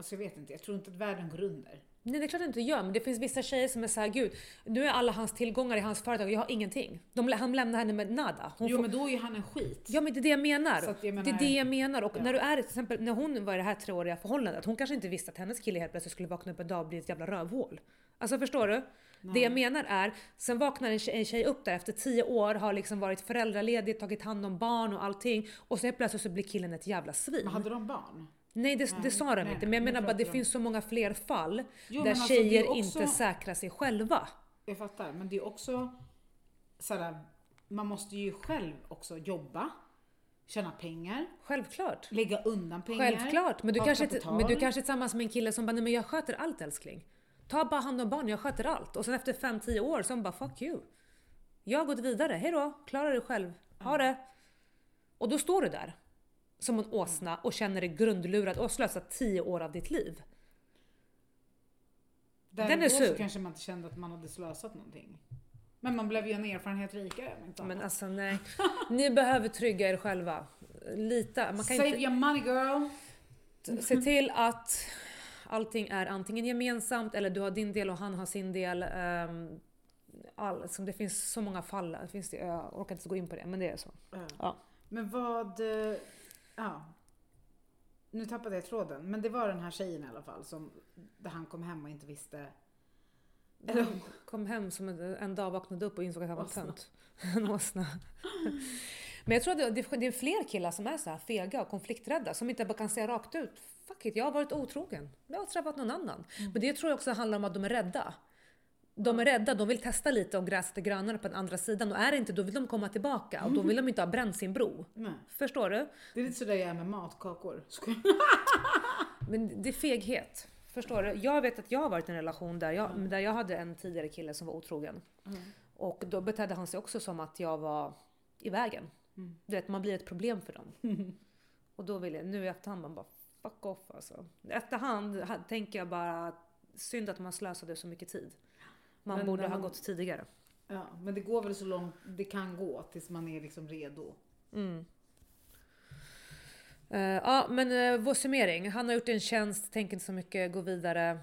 Alltså jag vet inte, jag tror inte att världen går under. Nej det är klart det inte gör, men det finns vissa tjejer som är såhär, gud, nu är alla hans tillgångar i hans företag och jag har ingenting. De, han lämnar henne med nada. Hon Jo får, men då är ju han en skit. Ja men det är det jag menar. Jag Det menar- är det jag menar. Och Ja. när du är till exempel, när hon var i det här treåriga förhållandet, hon kanske inte visste att hennes kille helt plötsligt skulle vakna upp en dag och bli ett jävla rövhål. Alltså förstår du? Det jag menar är, sen vaknar en tjej, en tjej upp där efter tio år, har liksom varit föräldraledig, tagit hand om barn och allting och så helt plötsligt så blir killen ett jävla svin. Men hade de barn? Nej det, det Nej, sa de nej, inte, men jag menar bara det finns så många fler fall Jo, där alltså, det tjejer också- inte säkrar sig själva. Jag fattar, men det är också såhär, man måste ju själv också jobba, tjäna pengar, Självklart. lägga undan pengar. Självklart. Men du, kanske, kapital. men du kanske är tillsammans med en kille som bara, nej men jag sköter allt älskling. Ta bara hand om barnen, jag sköter allt. Och sen efter 5-10 år så hon bara, fuck you. Jag har gått vidare, hejdå, klara dig själv. Ha det. Och då står du där som en åsna och känner dig grundlurad och har slösat 10 år av ditt liv. Där den är då så sur. kanske man inte kände att man hade slösat någonting. Men man blev ju en erfarenhet rikare. inte Men alltså nej. Ni behöver trygga er själva. Lita. Man kan Save inte, your money girl. se till att allting är antingen gemensamt eller du har din del och han har sin del. Um, all, som det finns så många fall. Det finns jag orkar inte gå in på det, men det är så. Ja. Men vad... Ja. Nu tappade jag tråden. Men det var den här tjejen i alla fall som där han kom hem och inte visste. Eller, Han kom hem som en, en dag, vaknade upp och insåg att han var tönt. *laughs* En åsna. Men jag tror att det, det är fler killar som är så här fega och konflikträdda som inte bara kan säga rakt ut Fuck it, jag har varit otrogen. Jag har träffat någon annan. Mm. Men det tror jag också handlar om att de är rädda. De är rädda, de vill testa lite om gräset är grönare på den andra sidan och är det inte då vill de komma tillbaka och då vill de inte ha bränt sin bro. nej. Förstår du? Det är lite sådär jag är med matkakor. *laughs* Men det är feghet. Förstår du? Jag vet att jag har varit i en relation där jag, där jag hade en tidigare kille som var otrogen. Och då betedde han sig också som att jag var i vägen. Du vet, man blir ett problem för dem. *laughs* Och då vill jag, nu i efterhand, man bara fuck off alltså. I efterhand ha- tänker jag bara, synd att man slösade så mycket tid. Man Men borde när ha gått tidigare. Ja, men det går väl så långt det kan gå tills man är liksom redo. Mm. Eh, ja, men uh, vår summering. Han har gjort en tjänst, tänker inte så mycket, gå vidare.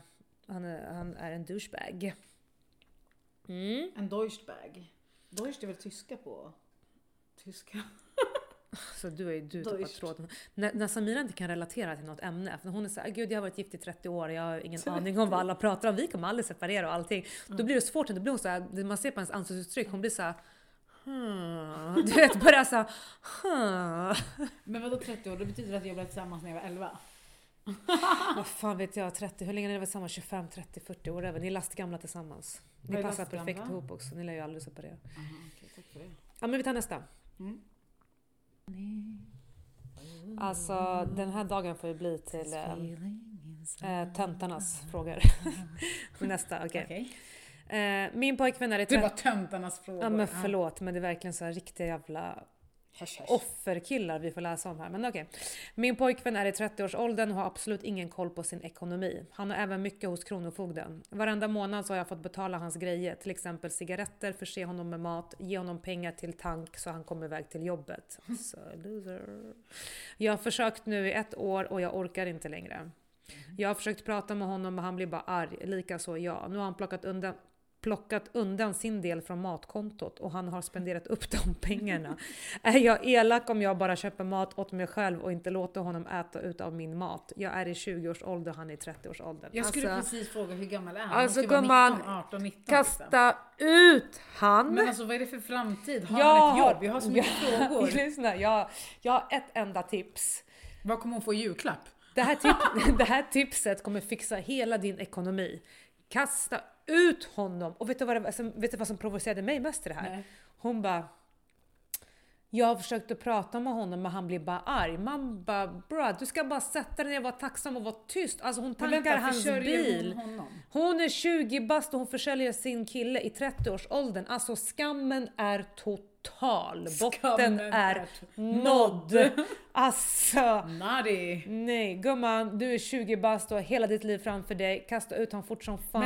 Han är, han är en douchebag. Mm. En Deutschbag. Deutsch är väl tyska på? Tyska? *laughs* Så du är ju du Deutsch. tråden. När, när Samira inte kan relatera till något ämne, för hon är såhär, gud jag har varit gift i 30 år, jag har ingen aning om vad alla pratar om, vi kommer aldrig separera och allting. Då blir det svårt, då blir hon såhär, man ser på hennes ansiktsuttryck, hon blir såhär hmm. Du vet, börjar såhär hmm. Men vadå 30 år? Det betyder att jag blev tillsammans när jag var 11. *laughs* Vad fan vet jag, 30, hur länge har ni varit tillsammans? 25, 30, 40 år? Även. Ni är lastgamla tillsammans. Ni passar perfekt ihop också, ni lär ju aldrig separera. Aha, okej, tack för det. Ja men vi tar nästa. Mm. Alltså den här dagen får ju bli till äh, äh, töntarnas frågor. *laughs* Nästa, okej. Okej. Eh, min pojkvän är i Det 30... var töntarnas frågor. Ja men förlåt men det är verkligen så här riktiga jävla Hörs, hörs. offerkillar vi får läsa om här. Men okej. Min pojkvän är i 30-årsåldern och har absolut ingen koll på sin ekonomi. Han har även mycket hos Kronofogden. Varenda månad så har jag fått betala hans grejer, till exempel cigaretter, förse honom med mat, ge honom pengar till tank så han kommer iväg till jobbet. *laughs* Så loser. Jag har försökt nu i ett år och jag orkar inte längre. Jag har försökt prata med honom men han blir bara arg, likaså jag. Nu har han plockat undan plockat undan sin del från matkontot och han har spenderat upp de pengarna. Är jag elak om jag bara köper mat åt mig själv och inte låter honom äta ut av min mat? Jag är i 20-årsåldern, han är i 30-årsåldern. Jag skulle Alltså, precis fråga hur gammal är han? Alltså, gumman, 19, 18, 19 liksom. kasta ut han! Men alltså vad är det för framtid? Har Jag han ett jobb? Jag har så mycket *laughs* frågor. Lyssna, jag, jag har ett enda tips. Vad kommer hon få i julklapp? Det här, tip, *laughs* det här tipset kommer fixa hela din ekonomi. Kasta ut honom! Och vet du vad, det, som- vet du vad som provocerade mig mest i det här? Nej. Hon bara jag har försökt att prata med honom men han blir bara arg. Man bara bra, du ska bara sätta dig ner och vara tacksam och vara tyst. Alltså hon tankar vänta, hans bil. hon honom? Hon är 20 bast och hon försäljer sin kille i 30-årsåldern. Alltså skammen är total. Botten Skammen är nådd. Alltså. Naughty. Nej gumman, du är 20 bast och har hela ditt liv framför dig. Kasta ut honom fort som fan.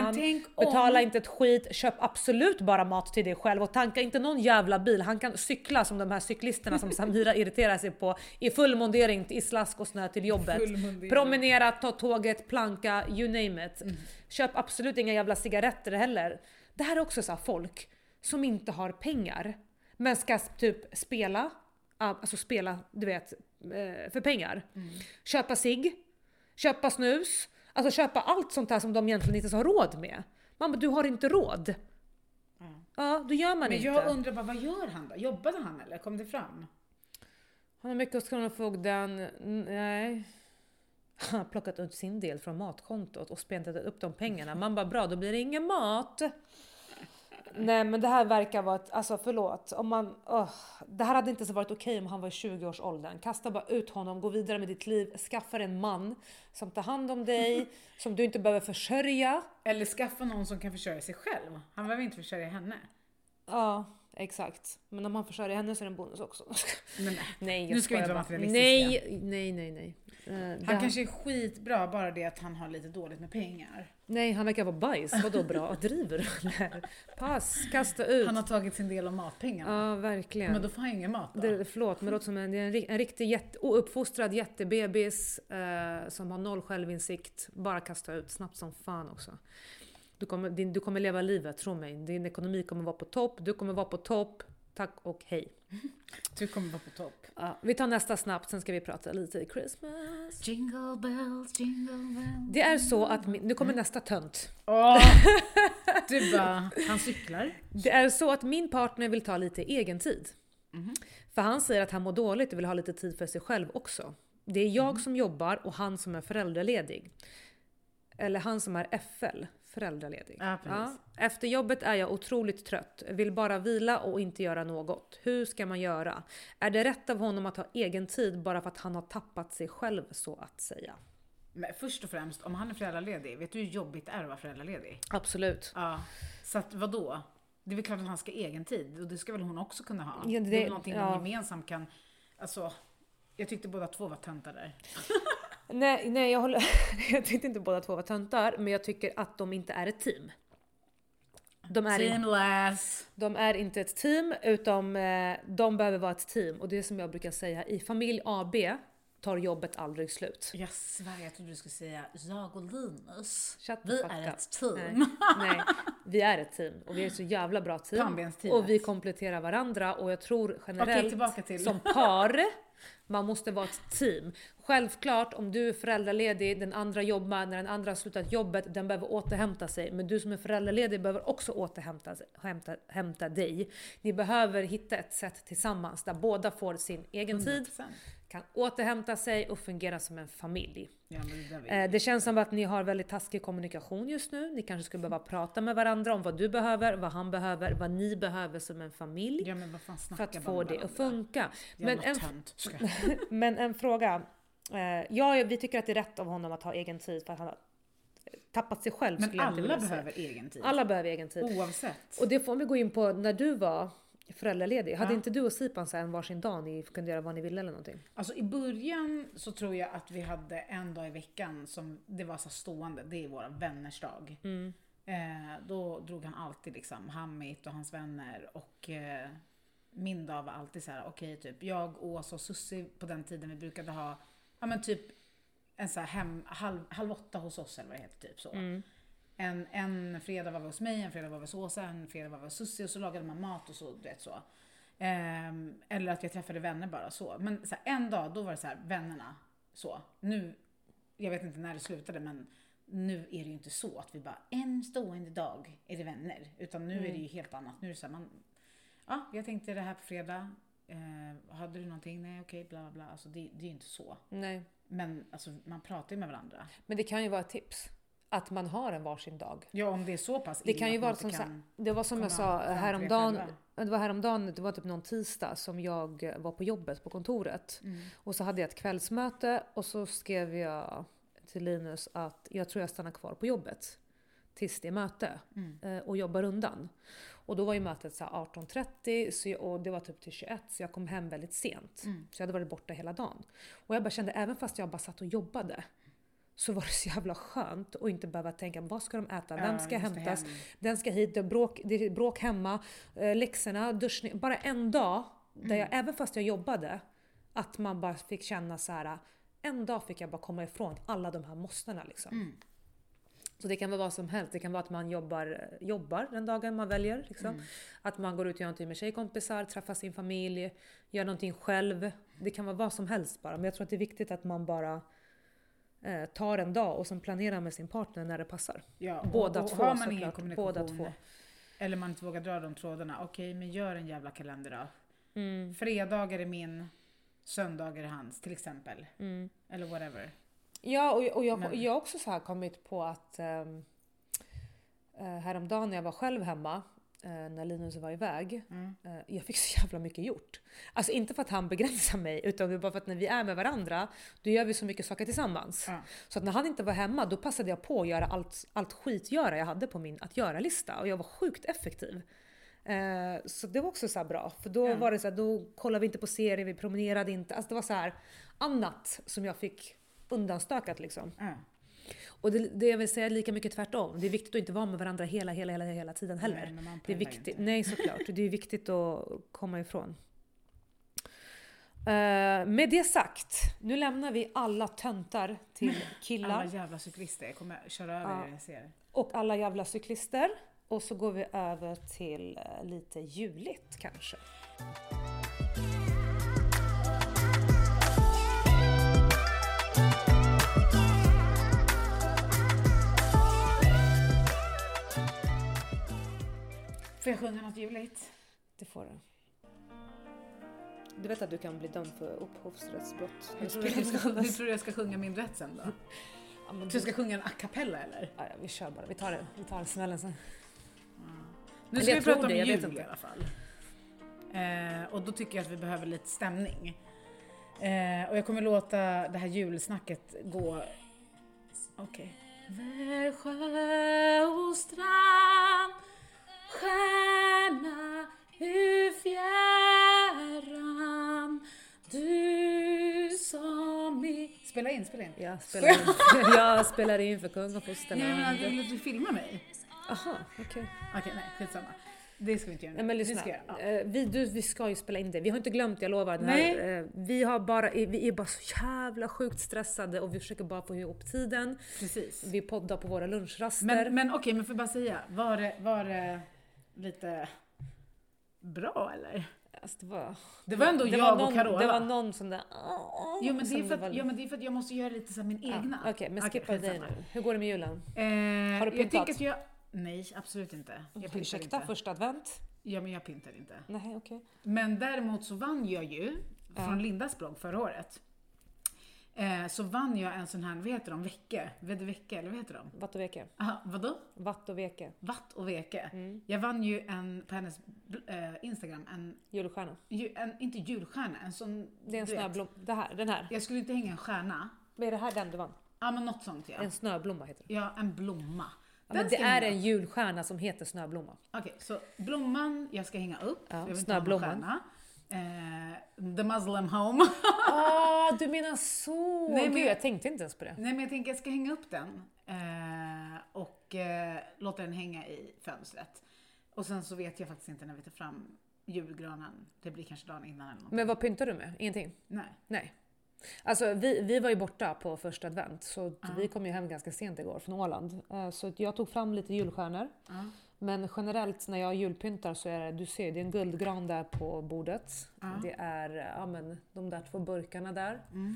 Om- Betala inte ett skit. Köp absolut bara mat till dig själv och tanka inte någon jävla bil. Han kan cykla som de här cyklisterna som Samira irriterar sig på i full mondering i slask och snö till jobbet. Promenera, ta tåget, planka, you name it. Köp absolut inga jävla cigaretter heller. Det här är också så folk som inte har pengar men ska typ spela, alltså spela du vet eh, för pengar. Köpa sig, köpa snus, alltså köpa allt sånt här som de egentligen inte har råd med. Man bara, du har inte råd. Ja, då gör man Men inte. jag undrar bara, vad gör han då? Jobbade han eller? Kom det fram? Han har mycket hos Kronofogden. Nej. Han har plockat ut sin del från matkontot och spenderat upp de pengarna. *laughs* Man bara bra, då blir det ingen mat. Nej men det här verkar vara ett, alltså förlåt. Om man, åh, det här hade inte så varit okej om han var i 20-årsåldern. Kasta bara ut honom, gå vidare med ditt liv, skaffa en man som tar hand om dig, *laughs* som du inte behöver försörja. Eller skaffa någon som kan försörja sig själv. Han behöver inte försörja henne. Ja, exakt. Men om han försörjer henne så är det en bonus också. Men *laughs* nej. nej, Nu ska vi inte vara materialistiska. Nej, nej, nej, nej. Eh, det Han här- kanske är skitbra, bara det att han har lite dåligt med pengar. Nej, han verkar vara bajs. Vadå bra? *laughs* Driver du eller? Pass, kasta ut. Han har tagit sin del av matpengarna. Ja, verkligen. Men då får han ingen mat då. det, förlåt, men det låter som en, det är en, en riktig jätte, ouppfostrad jättebebis eh, som har noll självinsikt. Bara kasta ut snabbt som fan också. Du kommer, din, du kommer leva livet, tro mig. Din ekonomi kommer vara på topp, du kommer vara på topp. Tack och hej. *laughs* Du kommer vara på topp. Ja, vi tar nästa snabbt, sen ska vi prata lite Christmas. Jingle bells, jingle bells. Det är så att, min, nu kommer nästa tönt. Åh! *laughs* Du bara, han cyklar. Det är så att min partner vill ta lite egen tid. Mhm. För han säger att han mår dåligt och vill ha lite tid för sig själv också. Det är jag som jobbar och han som är föräldraledig. Eller han som är FL, föräldraledig. Ja, precis. Efter jobbet är jag otroligt trött, vill bara vila och inte göra något. Hur ska man göra? Är det rätt av honom att ha egen tid bara för att han har tappat sig själv så att säga? Men först och främst, om han är föräldraledig, vet du hur jobbigt det är att vara föräldraledig? Absolut. Ja. Så att vadå? Det är väl klart att han ska ha egen tid och det ska väl hon också kunna ha. Ja, det, det- är väl någonting ja. de gemensamt kan, alltså. Jag tyckte båda två var töntar där. Nej, nej jag, håller, *laughs* jag tyckte inte båda två var töntar, men jag tycker att de inte är ett team. De är, in, Seamless! de är inte ett team, utan eh, de behöver vara ett team. Och det är som jag brukar säga, i familj AB tar jobbet aldrig slut. Jag svär, jag trodde du skulle säga jag och Linus. Vi är up. ett team. Nej, nej, vi är ett team och vi är ett så jävla bra team. Och vi kompletterar varandra och jag tror generellt tillbaka till- som par, man måste vara ett team. Självklart om du är föräldraledig, den andra jobbar, när den andra har slutat jobbet, den behöver återhämta sig. Men du som är föräldraledig behöver också återhämta sig- hämta, hämta dig. Ni behöver hitta ett sätt tillsammans där båda får sin egen tid, 100%. Kan återhämta sig och fungera som en familj. Ja, det Eh, Det känns som att ni har väldigt taskig kommunikation just nu. Ni kanske skulle behöva prata med varandra om vad du behöver, vad han behöver, vad ni behöver som en familj. Ja men vad fan För att få det att funka. Men en, tönt. *laughs* Men en fråga. Eh, Ja, vi tycker att det är rätt av honom att ha egen tid för att han har tappat sig själv. Men alla behöver egen tid. Alla behöver egen tid. Oavsett. Och det får vi gå in på när du var föräldraledig. Hade Ja. inte du och Sipan så en varsin dag ni kunde göra vad ni ville eller någonting? Alltså i början så tror jag att vi hade en dag i veckan som det var så stående, det är våra vänners dag. Mm. Eh, då drog han alltid liksom Hamit och hans vänner och eh, min dag var alltid så här: okej typ jag, Åsa och Sussi på den tiden vi brukade ha, ja men typ en så här hem, halv, halv åtta hos oss eller vad det heter typ så. Mm. En, en fredag var vi hos mig, en fredag var vi hos Åsa, en fredag var vi hos Sussi och så lagade man mat och så, du vet så. Ehm, eller att jag träffade vänner bara så. Men så här, en dag då var det så här, vännerna så. Nu, jag vet inte när det slutade men nu är det ju inte så att vi bara en stående dag är det vänner. Utan nu är det ju helt annat. Nu är det så här, man, ja jag tänkte det här på fredag. Eh, hade du någonting? Nej okej bla bla bla. Alltså det, det är ju inte så. Nej. Men alltså, man pratar ju med varandra. Men det kan ju vara ett tips. Att man har en varsin dag. Ja om det är så pass Det kan ju vara som så kan- Det var som jag sa häromdagen. Det var häromdagen, det var typ någon tisdag som jag var på jobbet på kontoret. Mm. Och så hade jag ett kvällsmöte och så skrev jag till Linus att jag tror jag stannar kvar på jobbet tills det är möte Mm. eh, och jobbar undan. Och då var ju mötet så här 18.30 så jag, och det var typ till 21 så jag kom hem väldigt sent. Mm. Så jag hade varit borta hela dagen. Och jag bara kände, även fast jag bara satt och jobbade så var det så jävla skönt att inte behöva tänka vad ska de äta, vem Ja, ska måste hämtas, hem. den ska hit, det bråk, det är bråk hemma, eh, läxorna, duschning. Bara en dag, där jag, även fast jag jobbade, att man bara fick känna så här. En dag fick jag bara komma ifrån alla de här måstena liksom. Mm. Så det kan vara vad som helst. Det kan vara att man jobbar, jobbar den dagen man väljer. Liksom. Mm. Att man går ut och gör någonting med tjejkompisar, träffar sin familj, gör någonting själv. Det kan vara vad som helst bara. Men jag tror att det är viktigt att man bara eh, tar en dag och sen planerar med sin partner när det passar. Ja, och- Båda och två Har man ingen kommunikation Båda två. eller man inte vågar dra de trådarna, okej men gör en jävla kalender då. Mm, Fredagar är min, söndagar är hans till exempel. mm. Eller whatever. Ja, och, och jag, har också så här kommit på att um, häromdagen när jag var själv hemma, när Linus var iväg, Mm. eh, jag fick så jävla mycket gjort. Alltså inte för att han begränsar mig, utan bara för att när vi är med varandra, då gör vi så mycket saker tillsammans. Ja. Så att när han inte var hemma, då passade jag på att göra allt, allt skitgöra jag hade på min att göra-lista. Och jag var sjukt effektiv. Eh, så det var också så bra, för då Ja. var det så här, då kollade vi inte på serier, vi promenerade inte. Alltså det var så här annat som jag fick undanstökat liksom. Och det, det jag vill säga är lika mycket tvärtom. Det är viktigt att inte vara med varandra hela, hela, hela, hela tiden heller. Nej, det är viktigt. Nej, såklart. Det är *laughs* viktigt att komma ifrån. Eh, med det sagt, nu lämnar vi alla töntar till killar Alla jävla cyklister, jag kommer köra över Ja. er jag ser. och alla jävla cyklister. Och så går vi över till eh, lite juligt kanske. Får jag sjunga något juligt? Det får du. Du vet att du kan bli dömd för upphovsrättsbrott. Jag tror, att jag ska, du tror jag ska sjunga min rätt sen då? *laughs* Ja, du, jag ska sjunga en a cappella eller? ja, ja, vi kör bara. Vi tar det. Vi tar smällen sen. Nu Eller ska vi prata om det, jul inte. i alla fall. Eh, och då tycker jag att vi behöver lite stämning. Eh, och jag kommer låta det här julsnacket gå Okej. Värsjö och strand Stjärna ur fjärran Du som i... Spela in, spela in. Jag spelar in, *laughs* jag spelar in för kung och Nej men fosterland. du, filmar mig. Jaha, okej. Okej, nej skitsamma. Det ska vi inte göra Nej men Vi lyssna, ska göra- ja. Eh, vi, du, vi ska ju spela in det. Vi har inte glömt, jag lovar. Här, Nej. eh, vi, har bara, vi är bara så jävla sjukt stressade och vi försöker bara få ihop tiden. Precis. Vi poddar på våra lunchraster. Men, men okej, men får bara säga, var det, var det lite bra eller? Alltså, det var, Det var ändå det jag någon, och Carola. Det var någon sån där... Jo men, det är som för att, var- ja men det är för att jag måste göra lite så min egna. Okej, men skippa dig skitsamma. nu. Hur går det med julen? Eh, Har du jag pyntat? tänker att jag... Nej, absolut inte. Jag Ursäkta, inte. första advent? Ja men jag pyntar inte. Nej, okej. Men däremot så vann jag ju, från Lindas blogg förra året. Eh, så vann jag en sån här, vad heter de, vecke? Vedvecke, eller vad heter de? Vatt och veke. Aha, vadå? Vatt och veke. Vatt och veke. Mm. Jag vann ju en, på hennes eh, Instagram, en, Julstjärna. ju- en, inte julstjärna, en sån... Det är en snöblomma. Det här, den här. Jag skulle inte hänga en stjärna. Vad är det här den du vann? Ja men något sånt ja. En snöblomma heter det. Ja, en blomma. Ja, men det är en julstjärna som heter snöblomma. Okej, så blomman jag ska hänga upp. Ja, snöblomman. Eh, the Muslim home. *laughs* Ah, du menar så! Nej, men- Gud, jag tänkte inte ens på det. Nej men jag tänker jag ska hänga upp den. Eh, och eh, låta den hänga i fönstret. Och sen så vet jag faktiskt inte när vi tar fram julgranen. Det blir kanske dagen innan eller något. Men vad pyntar du med? Ingenting? Nej. Nej. Alltså vi, vi var ju borta på första advent så vi kom ju hem ganska sent igår från Åland. Eh, Så jag tog fram lite julstjärnor. Ja. Men generellt när jag julpyntar så är det, du ser, det är en guldgran där på bordet. Ja. Det är ja, men, de där två burkarna där. Mm.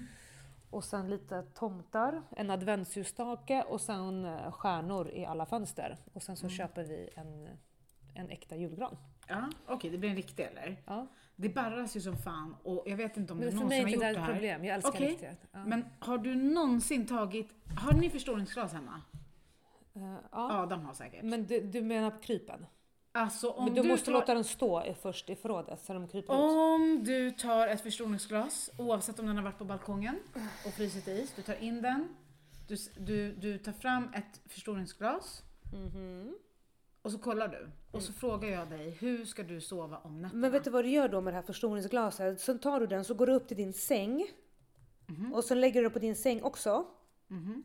Och sen lite tomtar, en adventsljusstake och sen eh, stjärnor i alla fönster. Och sen så köper vi en, en äkta julgran. Ja, Okej, det blir en riktig eller? Ja. Det barras ju som fan och jag vet inte om Men du för någonsin mig har är inte gjort det det ett här. problem, jag älskar Okej, riktigt. Ja. Men har du någonsin tagit, har ni förstoringsglas hemma? Eh, ja. Adam har säkert. Men du, du menar på krypen? Alltså om Men du, du, måste tar, låta den stå i- först i förrådet så de kryper ut. Om du tar ett förstoringsglas, oavsett om den har varit på balkongen och frysit is, du tar in den, du, du, du tar fram ett förstoringsglas Mhm. och så kollar du. Och så frågar jag dig, hur ska du sova om nätterna? Men vet du vad du gör då med det här förstoringsglaset? Sen tar du den så går du upp till din säng. Mhm. Och sen lägger du den på din säng också.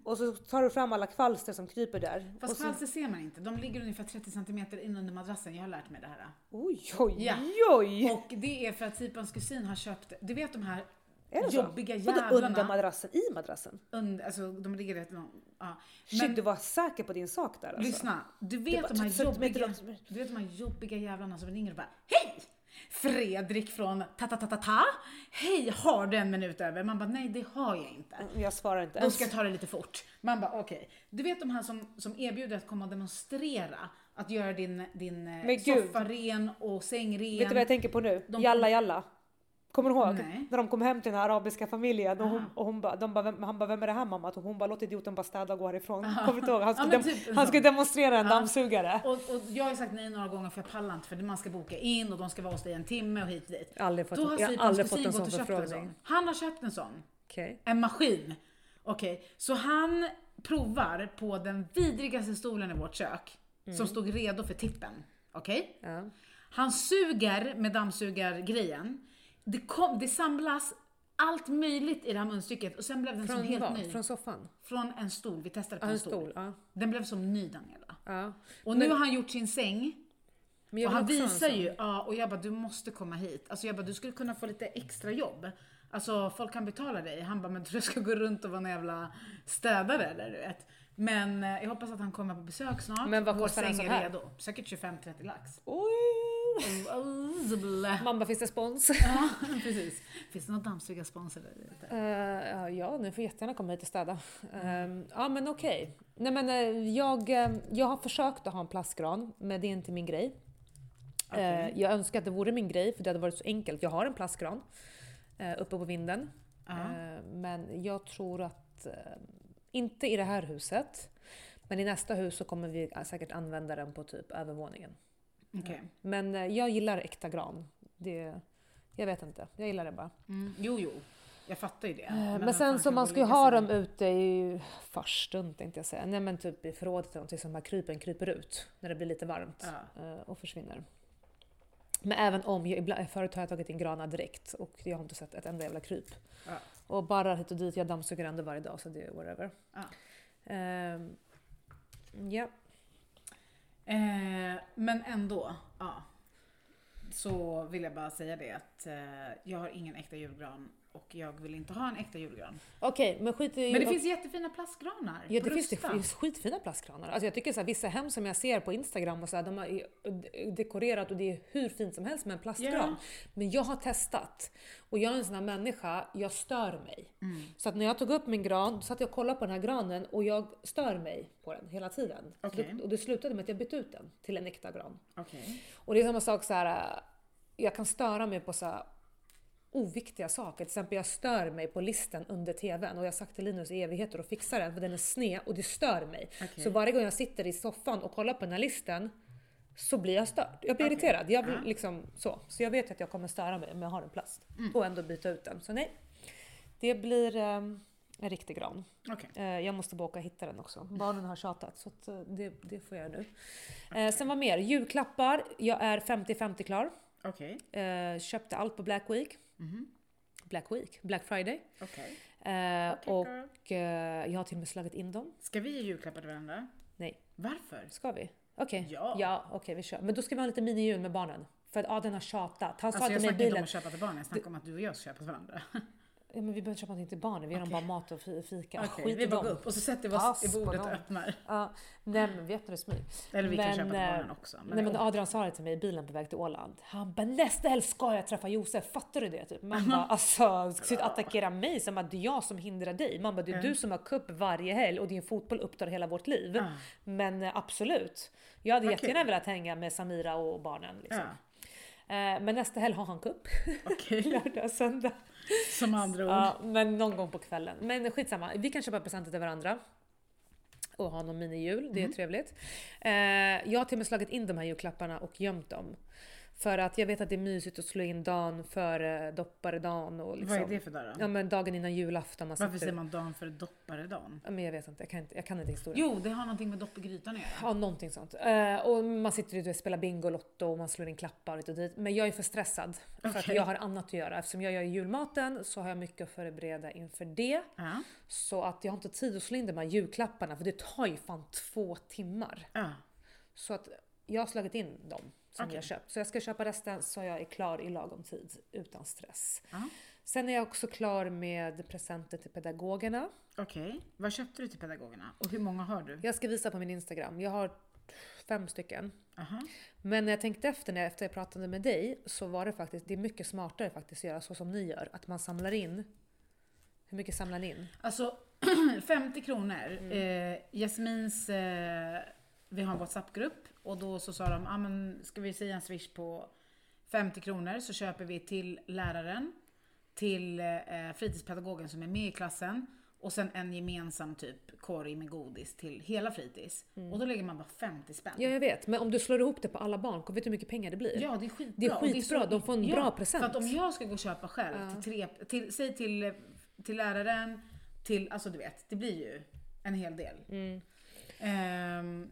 Och så tar du fram alla kvalster som kryper där. Fast så, kvalster ser man inte, de ligger ungefär 30 cm in under madrassen, jag har lärt mig det här. oj, oj, Ja. oj! Och det är för att Sipans kusin har köpt, du vet de här Är det så? jobbiga under jävlarna. madrassen? I madrassen? Under, alltså de ligger rätt långt. Ja. Shit, Men du var säker på din sak där alltså. lyssna, du vet var de här 30 meter jobbiga, du vet de här jobbiga jävlarna som ringer och bara Hej! Fredrik från ta ta ta ta ta Hej, har du en minut över? Man bara nej det har jag inte. Jag svarar inte Då ens. ska jag ta det lite fort. Man bara okej. Du vet de här som, som erbjuder att komma och demonstrera. Att göra din, din eh, gud. soffa ren och säng ren. Vet du vad jag tänker på nu? De- Jalla jalla. Kommer du ihåg? Nej. När de kom hem till den här arabiska familjen och, hon, Aha. och hon bara, de bara, vem, han bara, vem är det här mamma? Och hon bara, låt idioten bara städa och gå härifrån. Kommer du ihåg? Han skulle, dem- typ han skulle demonstrera en Ja. dammsugare. Och, och jag har sagt nej några gånger för jag pallar inte för man ska boka in och de ska vara hos dig en timme och hit och dit. Aldrig fått, Då har jag aldrig fått en sån sån. Han har köpt en sån. Okej. En maskin. Okej, så han provar på den vidrigaste stolen i vårt kök. Mm. Som stod redo för tippen. Okej? Ja. Han suger med dammsugargrejen. Det, kom, det samlas allt möjligt i det här munstycket och sen blev den som Från helt vad? ny. Från soffan? Från en stol. Vi testade på Ja, en stol. stol. Ja. Den blev som ny Daniela. ja. Och nu har han gjort sin säng. Men jag Och han visar ju, ja, och jag bara du måste komma hit. Alltså jag bara du skulle kunna få lite extra jobb. Alltså folk kan betala dig. Han bara men du ska gå runt och vara en jävla städare eller du vet. Men eh, jag hoppas att han kommer på besök snart. Men vad kostar en sån är här? redo. Säkert 25-30 lax. Oj! Blä. Mamma, finns det spons? Ja, *laughs* precis. Finns det någon dammsugarsponsor där ute? Eh, ja, ni får jättegärna komma hit och städa. Eh, ja, men okej. Nej, men eh, jag, eh, jag har försökt att ha en plastgran, men det är inte min grej. Eh, jag önskar att det vore min grej, för det hade varit så enkelt. Jag har en plastgran uppe på vinden. Eh, men jag tror att, eh, inte i det här huset, men i nästa hus så kommer vi säkert använda den på typ övervåningen. Okej. Men eh, jag gillar äkta gran. Det, jag vet inte, jag gillar det bara. Mm. Jo, jo. Jag fattar ju det. Eh, Men, vad sen så man ska ju ha dem ute i farstun tänkte jag säga. Nej men typ i förrådet eller någonting som bara krypen kryper ut när det blir lite varmt Ja. eh, och försvinner. Men även om, jag, ibland, förut har jag tagit in granar direkt och jag har inte sett ett enda jävla kryp. Ja. Och bara hit och dit, jag dammsuger ändå varje dag så det är whatever. Ja. Ehm, ja. Eh, men ändå, ja. Så vill jag bara säga det att eh, jag har ingen äkta julgran och jag vill inte ha en äkta julgran. Okej, men skit i... Men det finns jättefina plastgranar. Ja det finns, det finns skitfina plastkranar. Alltså jag tycker så här, vissa hem som jag ser på Instagram och så här, de har dekorerat och det är hur fint som helst med en plastgran. Ja. Men jag har testat och jag är en sån här människa, jag stör mig. Mm. Så att när jag tog upp min gran, satt jag och kollade på den här granen och jag stör mig på den hela tiden. Okej. Och det slutade med att jag bytte ut den till en äkta gran. Okej. Och det är samma sak så här. jag kan störa mig på så här oviktiga saker. Till exempel jag stör mig på listen under TVn och jag har sagt till Linus i evigheter att fixa den för den är sned och det stör mig. Okej. Så varje gång jag sitter i soffan och kollar på den här listen så blir jag störd. Jag blir Okej. irriterad. Jag blir Ja. liksom så. Så jag vet att jag kommer störa mig om jag har en plast. Mm. Och ändå byta ut den. Så nej. Det blir eh, en riktig gran. Okej. Eh, jag måste bara åka och hitta den också. Barnen har tjatat så att, eh, det, det får jag nu. Eh, sen vad mer? Julklappar. Jag är 50-50 klar. Eh, köpte allt på Black Week. Mhm. Black Week? Black Friday. Okej. Eh, Okej, och eh, jag har till och med slagit in dem. Ska vi ge julklappar till varandra? Nej. Varför? Ska vi? Okej. Ja. Ja, okej vi kör. Men då ska vi ha lite minijul med barnen. För att Adrian har tjatat. Han sa Alltså jag till mig i snackar inte om bilen. att köpa till barnen, jag snackar om att du och jag ska köpa till varandra. *laughs* Ja, men vi behöver inte köpa någonting till barnen. Vi ger dem Okej. bara mat och fi- fika. Okej, Skit vi i bara dem. går upp och så sätter vi Pass oss i på bordet och dem. öppnar. Ja, nej men vet du det smyg. Eller vi kan Men, köpa till eh, barnen också. Men, Nej men Adrian sa det till mig i bilen på väg till Åland. Han bara nästa helg ska jag träffa Josef, fattar du det? Typ. Man bara *laughs* alltså, ska du attackera mig som att det är jag som hindrar dig? Man bara det är Ja. du som har cup varje helg och din fotboll upptar hela vårt liv. Ja. Men eh, absolut. Jag hade Vad jättegärna velat hänga med Samira och barnen. Liksom. Eh, men nästa helg har han cup. okej. *laughs* Lördag, söndag. Som andra ord. Ja, men någon gång på kvällen. Men skitsamma, vi kan köpa presenter till varandra. Och ha någon minijul, det är Mm. trevligt. Eh, jag har till och med slagit in de här julklapparna och gömt dem. För att jag vet att det är mysigt att slå in dagen före dopparedagen och liksom, Vad är det för dag då? Ja men dagen innan julafton. Man Varför säger man dagen före dopparedagen? Ja, men jag vet inte, jag kan inte, jag kan inte historien. Jo, det har någonting med dopp i grytan att göra. Ja, någonting sånt. Eh, och man sitter ute och spelar Bingolotto och man slår in klappar och dit. Men jag är för stressad. För att jag har annat att göra. Eftersom jag gör julmaten så har jag mycket att förbereda inför det. Ja. Så att jag har inte tid att slå in de här julklapparna för det tar ju fan två timmar. ja. Så att jag har slagit in dem som Okej. jag köpt. Så jag ska köpa resten så jag är klar i lagom tid utan stress. Ja. Sen är jag också klar med presenter till pedagogerna. Okej. Vad köpte du till pedagogerna? Och hur många har du? Jag ska visa på min Instagram. Jag har fem stycken. Aha. Men när jag tänkte efter, när jag, efter jag pratade med dig, så var det faktiskt, det är mycket smartare faktiskt att göra så som ni gör. Att man samlar in. Hur mycket samlar ni in? Alltså *clears throat* 50 kronor. Mm. Eh, Jasmins, eh, vi har en WhatsApp-grupp och då så sa de, ah, men ska vi säga en swish på 50 kronor så köper vi till läraren, till eh, fritidspedagogen som är med i klassen och sen en gemensam typ korg med godis till hela fritids. Och då lägger man bara 50 spänn. Mm. Ja, jag vet. Men om du slår ihop det på alla barn, vet du hur mycket pengar det blir? Ja, det är skitbra. Det är skitbra, de får en bra present. För att om jag ska gå och köpa själv, Ja. till tre, till, säg till, till läraren, till, alltså du vet, det blir ju en hel del. Mm. Ehm,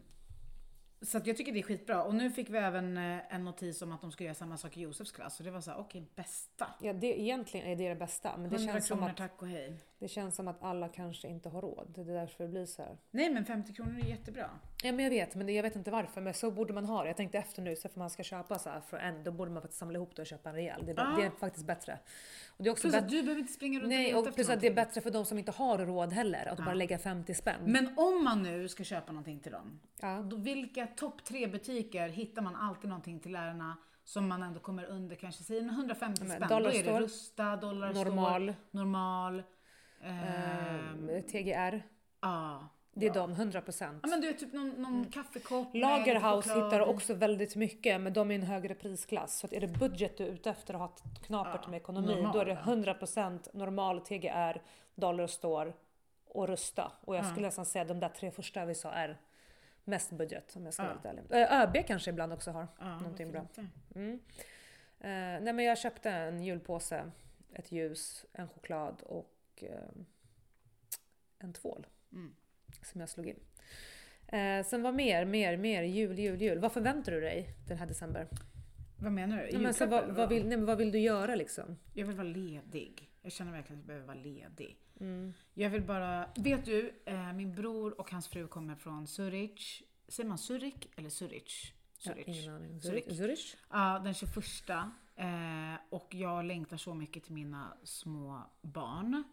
så att jag tycker det är skitbra. Och nu fick vi även eh, en notis om att de ska göra samma sak i Josefs klass. Så det var så här, okej, bästa. Ja, det, egentligen är det det bästa. Men det 100 känns, som kronor att, tack och hej. Det känns som att alla kanske inte har råd. Det är därför det blir så här. Nej men 50 kronor är jättebra. Ja men jag vet, men jag vet inte varför. Men så borde man ha det. Jag tänkte efter nu, så för man ska köpa så här för en, då borde man faktiskt samla ihop det och köpa en rejäl. Det är, Ja. det är faktiskt bättre. Och det är också Plus att du behöver inte springa runt Nej, och efter plus att det är bättre för de som inte har råd heller. Att Ja. bara lägga 50 spänn. Men om man nu ska köpa någonting till dem. ja. Då vilka topp tre butiker hittar man alltid någonting till lärarna som man ändå kommer under kanske säg en 150 Ja, men spänn. Då är det Rusta, Dollarstore, Normal, normal ehm, ehm, TGR. ja, Det är bra. de, 100%. Ja men du vet typ någon, någon kaffekopp med Lagerhouse choklad. hittar också väldigt mycket, men de är i en högre prisklass. Så att är det budget du är ute efter att ha ett knapert Ja, med ekonomin, normal, då är det ja. 100% normal TGR, Dollarstore och Rusta. Och jag Ja. skulle nästan säga att de där tre första vi sa är mest budget om jag ska Ja. vara ärlig. Ö, ÖB kanske ibland också har. Ja, någonting bra. Mm. Eh, nej men jag köpte en julpåse ett ljus, en choklad och eh, en tvål. Mm. Som jag slog in. Eh, sen vad mer, mer, mer, jul, jul, jul. Vad förväntar du dig den här december? Vad menar du? Nej, men, så, vad, vad, vill, nej, men vad vill du göra liksom? Jag vill vara ledig. Jag känner verkligen att jag behöver vara ledig. Mm. Jag vill bara... Vet du, eh, min bror och hans fru kommer från Zürich. Säger man Zürich eller Zürich? Ja, Zürich. ingen aning. Zürich? Ja, den 21. Eh, och jag längtar så mycket till mina små barn.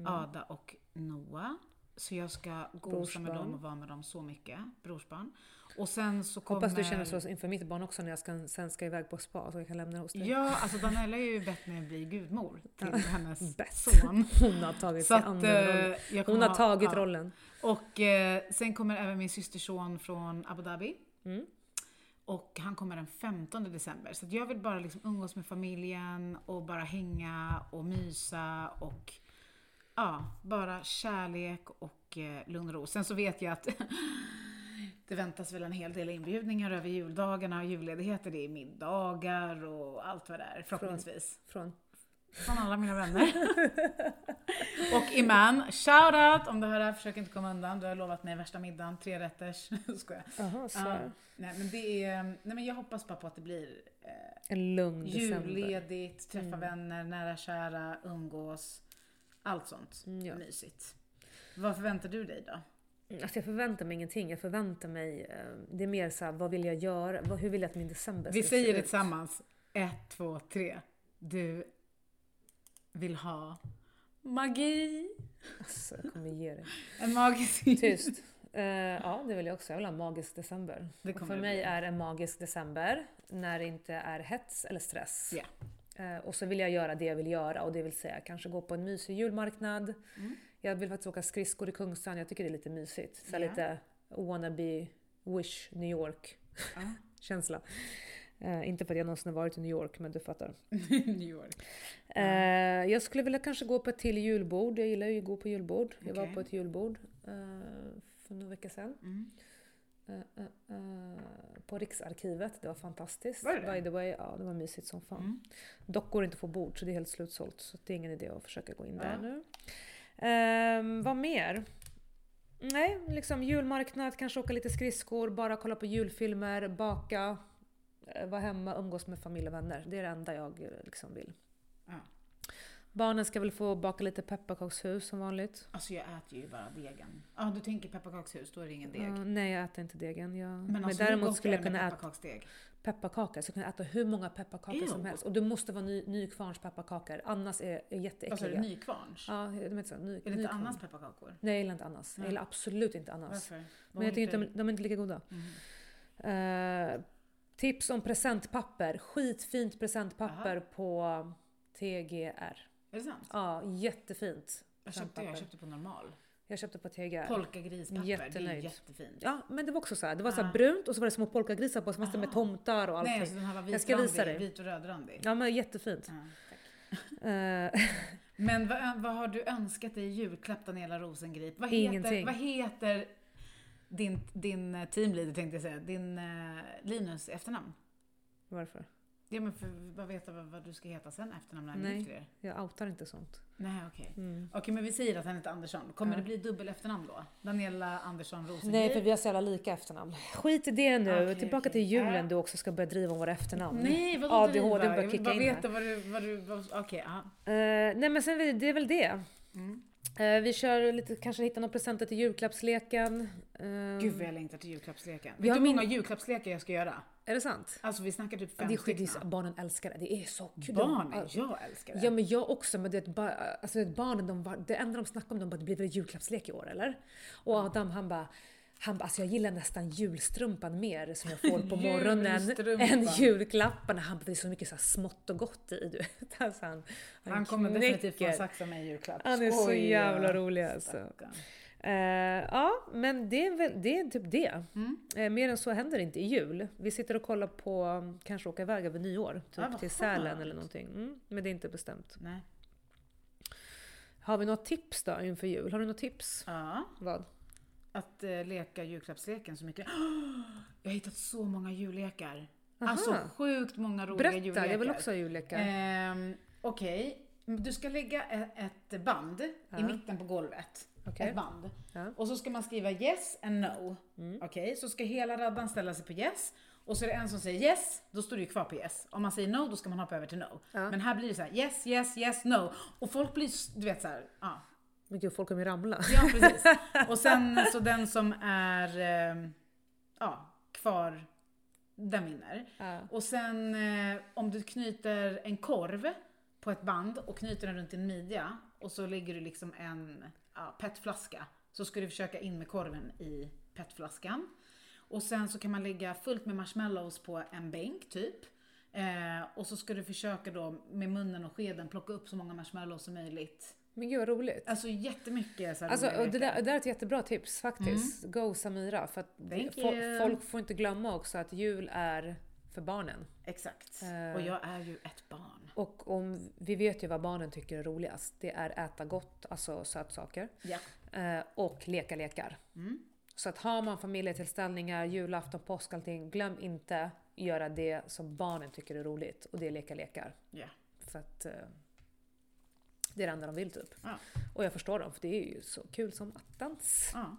Mm. Ada och Noah. Så jag ska gosa med dem och vara med dem så mycket. Brorsbarn. Och sen så kommer... Hoppas du känner så inför mitt barn också när jag ska, sen ska iväg på spa så jag kan lämna det hos dig. Ja, alltså Daniela har ju bett mig bli gudmor till hennes *laughs* Bett. son. Hon har tagit Så sig att, an eh, den rollen. jag Hon har tagit ja. rollen. Och eh, sen kommer även min systerson från Abu Dhabi. Mm. Och han kommer den 15 december. Så jag vill bara liksom umgås med familjen och bara hänga och mysa och ja, bara kärlek och eh, lugn och ro. Sen så vet jag att *laughs* det väntas väl en hel del inbjudningar över juldagarna och julledigheter. Det är middagar och allt vad det är förhoppningsvis. Från Från alla mina vänner. *laughs* och Iman, shout out om du hör det här, försök inte komma undan. Du har lovat mig värsta middagen, tre rätters. *laughs* Skojar. Jaha, så. Ja, nej men det är, nej men jag hoppas bara på att det blir eh, En lugn december. julledigt, träffa Mm. vänner, nära kära, umgås. Allt sånt. Mm, ja. Mysigt. Vad förväntar du dig då? Alltså jag förväntar mig ingenting. Jag förväntar mig... eh, Det är mer så här, vad vill jag göra? Hur vill jag att min december Vi ska säger se det ut? tillsammans. Ett, två, tre. Du vill ha magi. Alltså, jag kommer ge dig. *laughs* En magisk Tyst. Eh, ja, det vill jag också. Jag vill ha en magisk december. Det för det mig är en magisk december när det inte är hets eller stress. Ja. Eh, och så vill jag göra det jag vill göra och det vill säga kanske gå på en mysig julmarknad. Mm. Jag vill faktiskt åka skridskor i Kungsan. Jag tycker det är lite mysigt. Så Ja. lite wannabe wish New York Ja. *laughs* känsla. Eh, inte för att jag någonsin har varit i New York, men du fattar. *laughs* New York. Eh, jag skulle vilja kanske gå på ett till julbord. Jag gillar ju att gå på julbord. Jag var på ett julbord för några veckor sedan. Mm. Eh, eh, eh, på Riksarkivet. Det var fantastiskt. Var det? By the way, ja det var mysigt som fan. Mm. Dock går det inte att få bord så det är helt slutsålt. Så det är ingen idé att försöka gå in där Ja. nu. Ehm, vad mer? Nej, liksom julmarknad, kanske åka lite skridskor, bara kolla på julfilmer, baka, vara hemma, umgås med familj och vänner. Det är det enda jag liksom vill. Ja. Barnen ska väl få baka lite pepparkakshus som vanligt. Alltså jag äter ju bara degen. Ja, du tänker pepparkakshus, då är det ingen deg. Ja, nej, jag äter inte degen. Jag, men alltså, hur däremot skulle jag kunna äta pepparkakor. Jag skulle kunna äta hur många pepparkakor som Ew. helst. Och det måste vara ny, Nykvarns pepparkakor. Annars är, är Vad sa du, jätteäckliga. Nykvarns? Ja, de inte så. Ny, Är det inte. Annas pepparkakor? Nej, jag gillar inte Annas. Jag gillar absolut inte Annas. Varför? Men jag tycker inte de, de är inte lika goda. Mhm. Eh, tips om presentpapper. Skitfint presentpapper på TGR. Är det sant? Ja, jättefint. Jag köpte, jag köpte på normal. Jag köpte på TGR. Polkagrispapper, det är Jättenöjd. jättefint. Ja, men det var också så här. Det var så här Ah. brunt och så var det små polkagrisar på, så massor med Aha. tomtar och allting. Nej, alltså den här var Jag ska visa vitrandig, dig. vit och rödrandig. Ja, men jättefint. Ja, tack. Eh, *laughs* Men vad, vad har du önskat dig i julklapp Daniela Rosengrip? Vad heter, Ingenting. vad heter din, din eh, teamleader tänkte jag säga, din uh, Linus efternamn? varför? Ja men för vad veta vad, vad du ska heta sen efternamn ni Nej. Jag outar inte sånt. Nej okej. Mm. Okej men vi säger att han heter Andersson. Kommer Ja. det bli dubbel efternamn då? Daniela Andersson Rosengrip? Nej, för vi har så jävla lika efternamn. Skit i det nu. Okej, Tillbaka till julen Ja. du också ska börja driva om våra efternamn. Nej vadå ADHD börjar Jag vill kicka bara in veta vad du, vad du, vad, okej ja. Eh, nej men sen är det väl det. Mm. Eh, vi kör lite, kanske hitta några presenter till julklappsleken. Eh, Gud vad jag längtar till julklappsleken. Vet du hur min- många julklappslekar jag ska göra? Är det sant? Alltså vi snackar typ fem det är stycken. barnen älskar det. Det är så kul. Barnen, De- jag älskar det. Ja men jag också, men det, bara, alltså, barnen, de, det enda de snackar om, de bara, det blir väl julklappslek i år eller? Och Adam han bara, han bara, alltså jag gillar nästan julstrumpan mer som jag får på *laughs* morgonen än julklapparna. Han bara, det är så mycket så smått och gott i du. Alltså, han, Han kommer definitivt få knäcker. en sax av mig i julklapp. Han är så Skojar. jävla rolig alltså. Eh, ja, men det är, väl, det är typ det. Mm. Eh, mer än så händer inte i jul. Vi sitter och kollar på, um, kanske åka iväg över nyår. Typ vad till Sälen eller någonting. Mm, men det är inte bestämt. Nej. Har vi några tips då inför jul? Har du några tips? Ja, Vad? Att eh, leka julklappsleken så mycket. *gasps* Jag har hittat så många jullekar. Aha. Alltså sjukt många roliga Berätta, jullekar. jag vill också ha jullekar. Ehm, Okej, Du ska lägga e- ett band Ja. i mitten på golvet. Okej. Ett band. Ja. Och så ska man skriva yes and no. Okej, så ska hela raddan ställa sig på yes. Och så är det en som säger yes, då står du ju kvar på yes. Om man säger no, då ska man hoppa över till no. Ja. Men här blir det så här yes, yes, yes, no. Och folk blir, du vet så här, ja. Men gud, folk kommer ju ramla. Ja, precis. *laughs* Och sen så den som är eh, ja, kvar, den vinner. Ja. Och sen eh, om du knyter en korv på ett band och knyter den runt din midja och så lägger du liksom en ja, petflaska. Så ska du försöka in med korven i petflaskan. Och sen så kan man lägga fullt med marshmallows på en bänk typ. Eh, och så ska du försöka då med munnen och skeden plocka upp så många marshmallows som möjligt. Men gud vad roligt. Alltså jättemycket så här Alltså, och det, där, det där är ett jättebra tips faktiskt. Go Samira. För att fo- folk får inte glömma också att jul är för barnen. Exakt. Eh. Och jag är ju ett barn. Och om, vi vet ju vad barnen tycker är roligast. Det är äta gott, alltså sötsaker. Ja. Eh, och leka lekar. Mm. Så att har man familjetillställningar, julafton, påsk, allting. Glöm inte göra det som barnen tycker är roligt. Och det är leka lekar. Ja. För att eh, det är det enda de vill typ. Ja. Och jag förstår dem, för det är ju så kul som attans. Ja.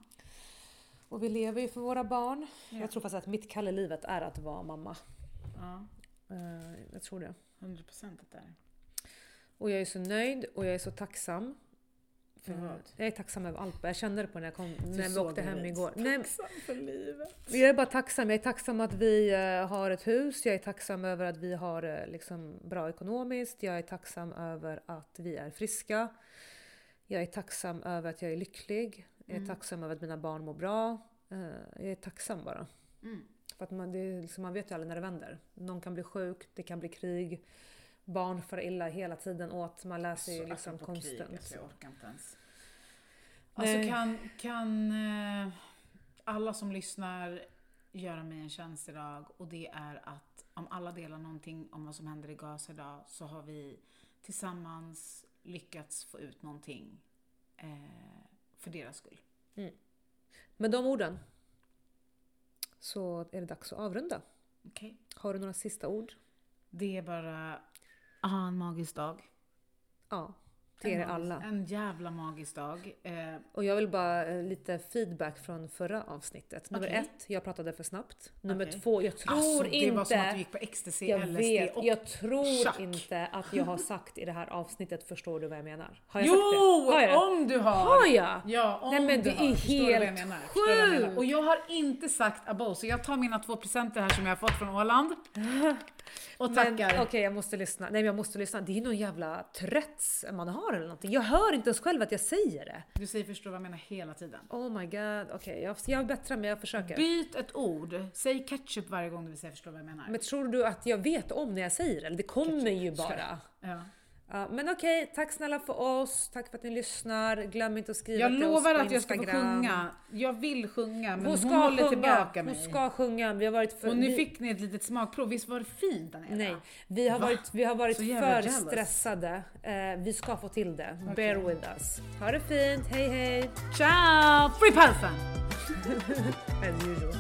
Och vi lever ju för våra barn. Ja. Jag tror faktiskt att mitt kall i livet är att vara mamma. ja. Eh, jag tror det. 100 procent att det är. Och jag är så nöjd och jag är så tacksam. För vad? Jag är tacksam över allt. Jag kände det på när, jag kom, när vi åkte hem igår. Nej, Tacksam för livet. jag är bara tacksam. Jag är tacksam att vi eh, har ett hus. Jag är tacksam över att vi har eh, liksom, bra ekonomiskt. Jag är tacksam över att vi är friska. Jag är tacksam över att jag är lycklig. Jag är Mm. tacksam över att mina barn mår bra. Eh, jag är tacksam bara. Mm. För att man, det liksom, man vet ju aldrig när det vänder. Någon kan bli sjuk, det kan bli krig. Barn far illa hela tiden åt. Man sig Så liksom apropå krig, konstant. alltså, jag orkar inte ens. Alltså kan, kan eh, alla som lyssnar göra mig en tjänst idag och det är att om alla delar någonting om vad som händer i Gaza idag så har vi tillsammans lyckats få ut någonting eh, för deras skull. Med de orden så är det dags att avrunda. Okej? Har du några sista ord? Det är bara aha, en magisk dag. Ja, till er en magisk- alla. En jävla magisk dag. Eh, Och jag vill bara eh, lite feedback från förra avsnittet. Nummer Okej. ett, jag pratade för snabbt. Nummer Okej. två, jag tror alltså, det var som att du inte... gick på ecstasy, Jag LSD vet, och jag tror chack. inte att jag har sagt i det här avsnittet, förstår du vad jag menar? Har jag Jo! sagt det? Har jag? Om du har! Har jag? Ja, om Nej, men du det har. är Förstår helt sjukt. Och jag har inte sagt abo, så jag tar mina två presenter här som jag har fått från Åland. *laughs* Och tackar. okej, jag måste lyssna. Nej, men jag måste lyssna. Det är någon jävla Tourettes man har eller någonting. Jag hör inte ens själv att jag säger det. Du säger förstår vad jag menar hela tiden. Oh my god. Okej, jag, jag bättrar mig. Jag försöker. Byt ett ord. Säg ketchup varje gång du vill säga förstår vad jag menar. Men tror du att jag vet om när jag säger det? Det kommer ju bara. Ja. Ja, men okej, tack snälla för oss. Tack för att ni lyssnar. Glöm inte att skriva Jag till lovar oss på att jag ska få Instagram. sjunga. Jag vill sjunga men Hon hon, ska håller sjunga. tillbaka Hon mig. ska sjunga. Vi har varit för... Och nu vi, fick ni ett litet smakprov. Visst var det fint Daniela? Nej, vi har Va? varit, vi har varit för jealous. stressade. Eh, vi ska få till det. Okej. Bear with us. Ha det fint. Hej hej! Ciao! Free Palfen! *laughs* As usual.